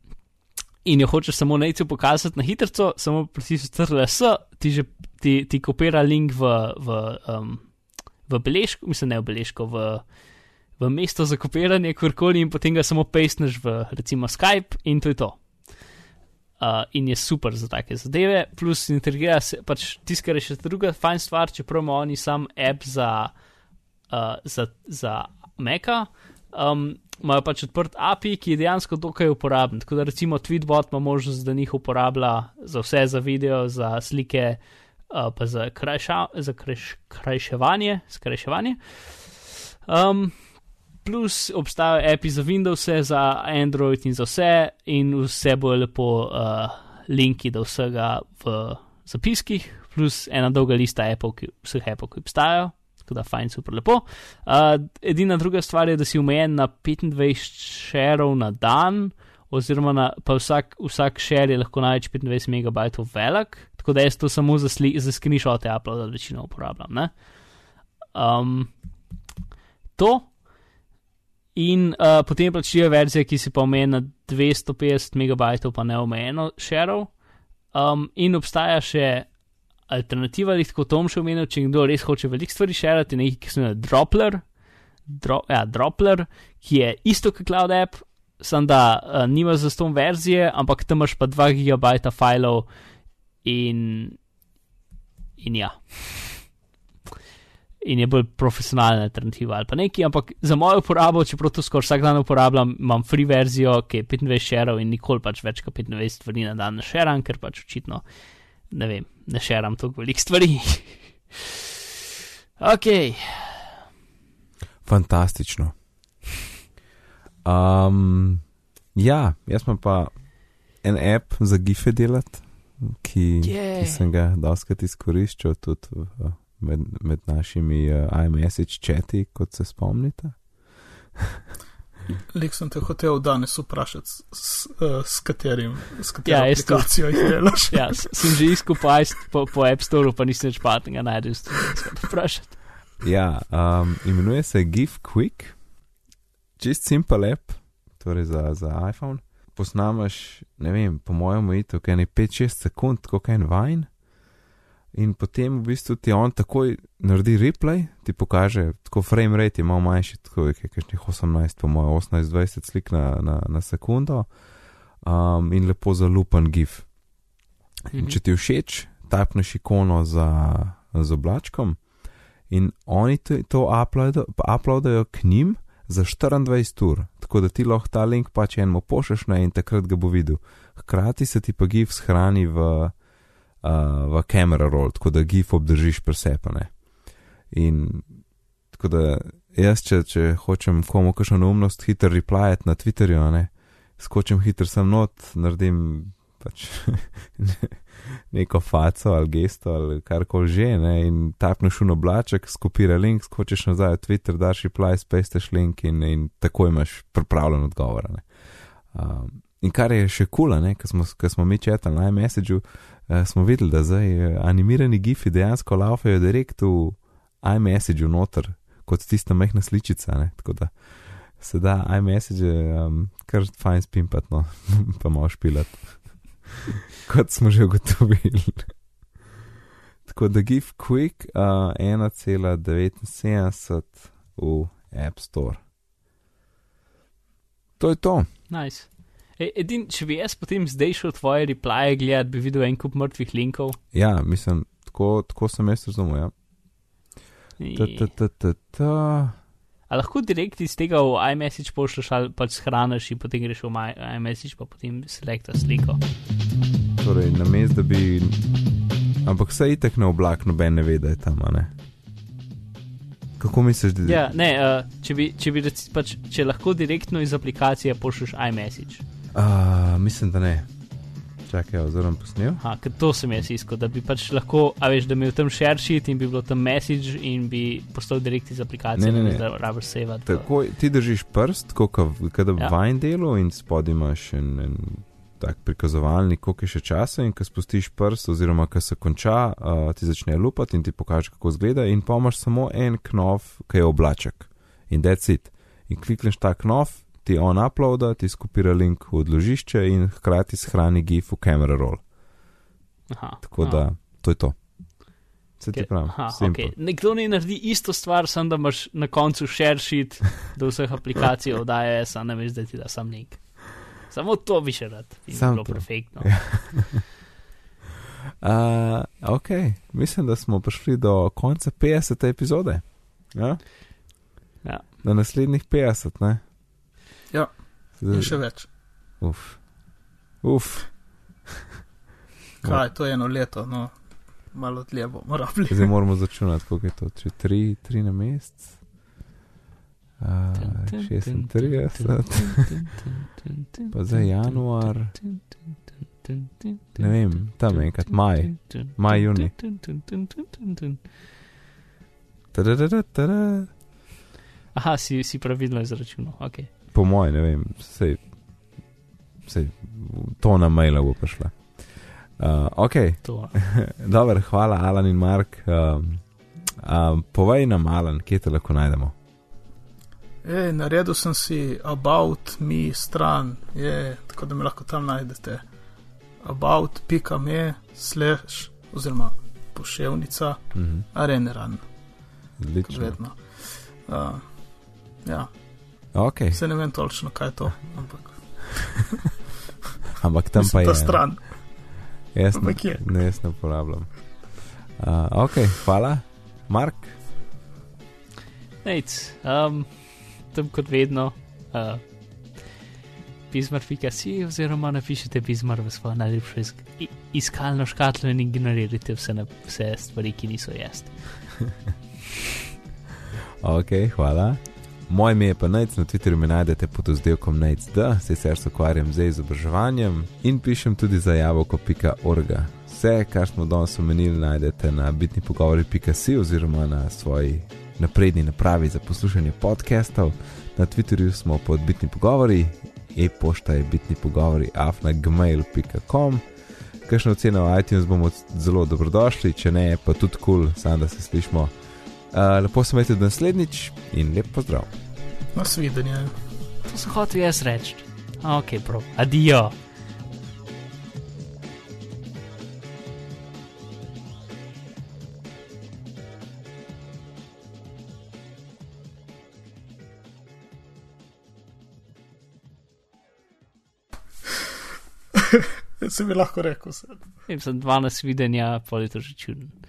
in jo hočeš samo nekaj pokazati na hitro, samo pritisneš CTLS, ti že ti, ti kopira link v, v, um, v beležko, mislim, ne v beležko, v, v mesto za kopiranje, kjerkoli in potem ga samo pastneš v recimo Skype in to je to. Uh, in je super za take zadeve, plus integrira se, pač tiskar je še druga fajn stvar, čeprav ima oni sam app za, uh, za, za Meka. Um, imajo pač odprt API, ki je dejansko dokaj uporaben. Tako da recimo Tweetbot ima možnost, da njih uporablja za vse, za video, za slike, uh, pa za, krajša, za krajš, krajševanje. skrajševanje. Um, plus obstajajo API za Windows, za Android in za vse, in vse bo lepo uh, linki do vsega v zapiskih, plus ena dolga lista Apple, ki, vseh Apple, ki obstajajo. Tako da, fajn, super lepo. Uh, edina druga stvar je, da si omejen na 25 šerov na dan, oziroma na, pa vsak, vsak šer je lahko največ 25 megabajtov velik, Tako da jaz to samo za, za screenshote upload večino uporabljam. Um, to. In uh, potem je plačljiva verzija, ki se pa omeji na 250 MB, pa ne omejeno šerov. Um, in obstaja še alternativa, tako Tom še omenil, če kdo res hoče veliko stvari šerati, nekaj, ki se imenuje Dropler, Dro, ja, Dropler, ki je isto kot Cloud App, samo da uh, nima za ston verzije, ampak tam imaš pa 2 GB filev in, in ja. In je bolj profesionalna alternativa ali pa neki, ampak za mojo uporabo, čeprav to skoraj vsak dan uporabljam, imam free verzijo, ki je 25 šerov in nikoli pač več kot 25 stvari na dan ne šeram, ker pač očitno ne vem, ne šeram toliko velik stvari. ok. Fantastično. Um, ja, jaz pa pa en app za gife delati ki, yeah. ki sem ga doskrat izkoriščal tudi v, med, med našimi uh, iMessage četi, kot se spomnite. <laughs> Lik sem te hotel danes vprašati, s, s, eh, s katerim, s katero Ja, aplikacijo jih delaš. <laughs> Ja, sem že iskal po, po, App Store, pa nisem več pametnega najdel, sem se vprašati. Ja, um, imenuje se GIF Quick, čist simple app, torej za, za iPhone. Posnamaš, ne vem, po mojem umitu, kaj ne 5-6 sekund, kot en vajn. In potem v bistvu ti on takoj naredi replay, ti pokaže, tako frame rate je malo manjši, tako je kakšnih 18, po mojem 18-20 slik na, na, na sekundo um, in lepo zalupan GIF. In če ti všeč, tapneš ikono za, z oblačkom in oni to, to uploado- uploadajo k njim za 24 ur, tako da ti lahko ta link pač enemu pošleš na in takrat ga bo videl. Hkrati se ti pa GIF shrani v, uh, v camera roll, tako da GIF obdržiš presepane. In tako da jaz, če, če hočem komu kakšno neumnost hitro replajati na Twitterju, ne, skočim hitro sem not, naredim pač <laughs> neko faco ali gesto ali karkoli že, ne, in tapneš v oblaček, skopira link, skočiš nazaj v Twitter, daš reply, spesteš link in, in tako imaš pripravljen odgovor. ne. Um, in kar je še kula, cool, ker smo, ko smo mi četali na iMessageu, uh, smo videli, da zdaj eh, animirani gifi dejansko laufajo direkt v iMessageu noter, kot tista mehna sličica, ne, tako da se da iMessage um, kar fajn spimpat, no, <laughs> pa malo špilat <laughs> kot smo že ugotovili. Tako da GIF Quick uh, 1,79 v App Store. To je to. Nice. E, edin, če bi jaz potem zdaj šel tvoje replije gledati, bi videl en kup mrtvih linkov. Ja, mislim, tako, tako sem jaz razumel. Ja. Ta, ta, ta, ta, ta. A lahko direkt iz tega v iMessage pošlješ ali pač shraniš in potem greš v iMessage, pa potem selekta sliko. Torej, na mestu, da bi. Ampak vse itek na oblak, noben ne ve, da je tam, ne. Kako misliš, da Ja, ne, uh, če, bi, če, bi pač, če lahko direktno iz aplikacije pošlješ iMessage. Uh, mislim, da ne. Čakaj, oziroma posnel. Ha, ker to sem jaz iskal, da bi pač lahko, a veš, da bi bil tam share sheet in bi bilo tam message in bi postal direkt iz aplikacije, Ne, ne, ne. da rabiš save. Tako, ti držiš prst, kot da Ja. vajn delu in spodaj imaš en, en tak prikazovalnik, koliko je še časa in ko spustiš prst oziroma ko se konča, uh, ti začne lupati in ti pokaže, kako izgleda in pa imaš samo en knov, ki je oblaček in that's it. In klikneš ta knov, ti on uploada, ti skopira link v odložišče in hkrati shrani GIF v camera roll. Aha, Tako aha. da, to je to. Se ti pravi, aha, simple. okay. Nekdo ne naredi isto stvar, samo da imaš na koncu share sheet do vseh <laughs> aplikacij od iOS, a ne veš, da ti da sam link. Samo to bi še rad. In bi Samo bilo to. perfektno. Ja. <laughs> Uh, ok, mislim, da smo prišli do konca 50. epizode. Ja? Ja. Na naslednjih 50, ne? Ja. In še več. Uf. Uf. Kaj, to je eno leto, no, malo dlje bomo rabili. Zdaj moramo začunati, koliko je to. Če tri, tri na mesec. Uh, 36, pa zdaj januar, ne vem, tam enkrat maj, maj, juni. Tadadada, tada. Aha, si, si pravilno izračunal. Okay. Po mojem, ne vem, sej, sej, to na maila bo prišla. Uh, ok, <laughs> dobro, hvala Alan in Mark. Um, um, povej nam, Alan, kje te lahko najdemo. Ej, naredil sem si about me stran, je, tako da me lahko tam najdete. about.me slash oziroma poševnica Mhm, areneran, kot Odlično. Uh, ja, Ok, se ne vem točno, kaj je to, ampak <laughs> ampak tam pa mislim, je. ta stran. Jaz ne, ampak je. ne, jaz ne uporabljam. Uh, ok, hvala, Mark. Nec, um, tam kot vedno, uh, pismar.si oziroma napišite pismar v svojo najljubšo isk i- iskalno škatlo in ignorirajte vse, na, vse stvari, ki niso jaz. <laughs> Ok, hvala. Moje ime je pa Nec, na Twitterju me najdete pod oddelkom NECD, sicer se ukvarjam z izobraževanjem in pišem tudi za javoko.org. Vse, kar smo danes omenili, najdete na bitni pogovori.si oziroma na svoji napredni napravi za poslušanje podcastov. Na Twitterju smo pod bitni pogovori, e-pošta je bitni pogovori afnagmail.com. Kakšno oceno v iTunes bomo zelo dobrodošli, če ne, pa tudi kul, cool, samo da se slišmo. Uh, lepo se imejte do naslednjič in lep pozdrav. Nasvidenje. To sem hotel jaz reči. Ok, prav. Adijo. <laughs> Se bi lahko rekel. Sem 12 videnja, pol je to že čudno.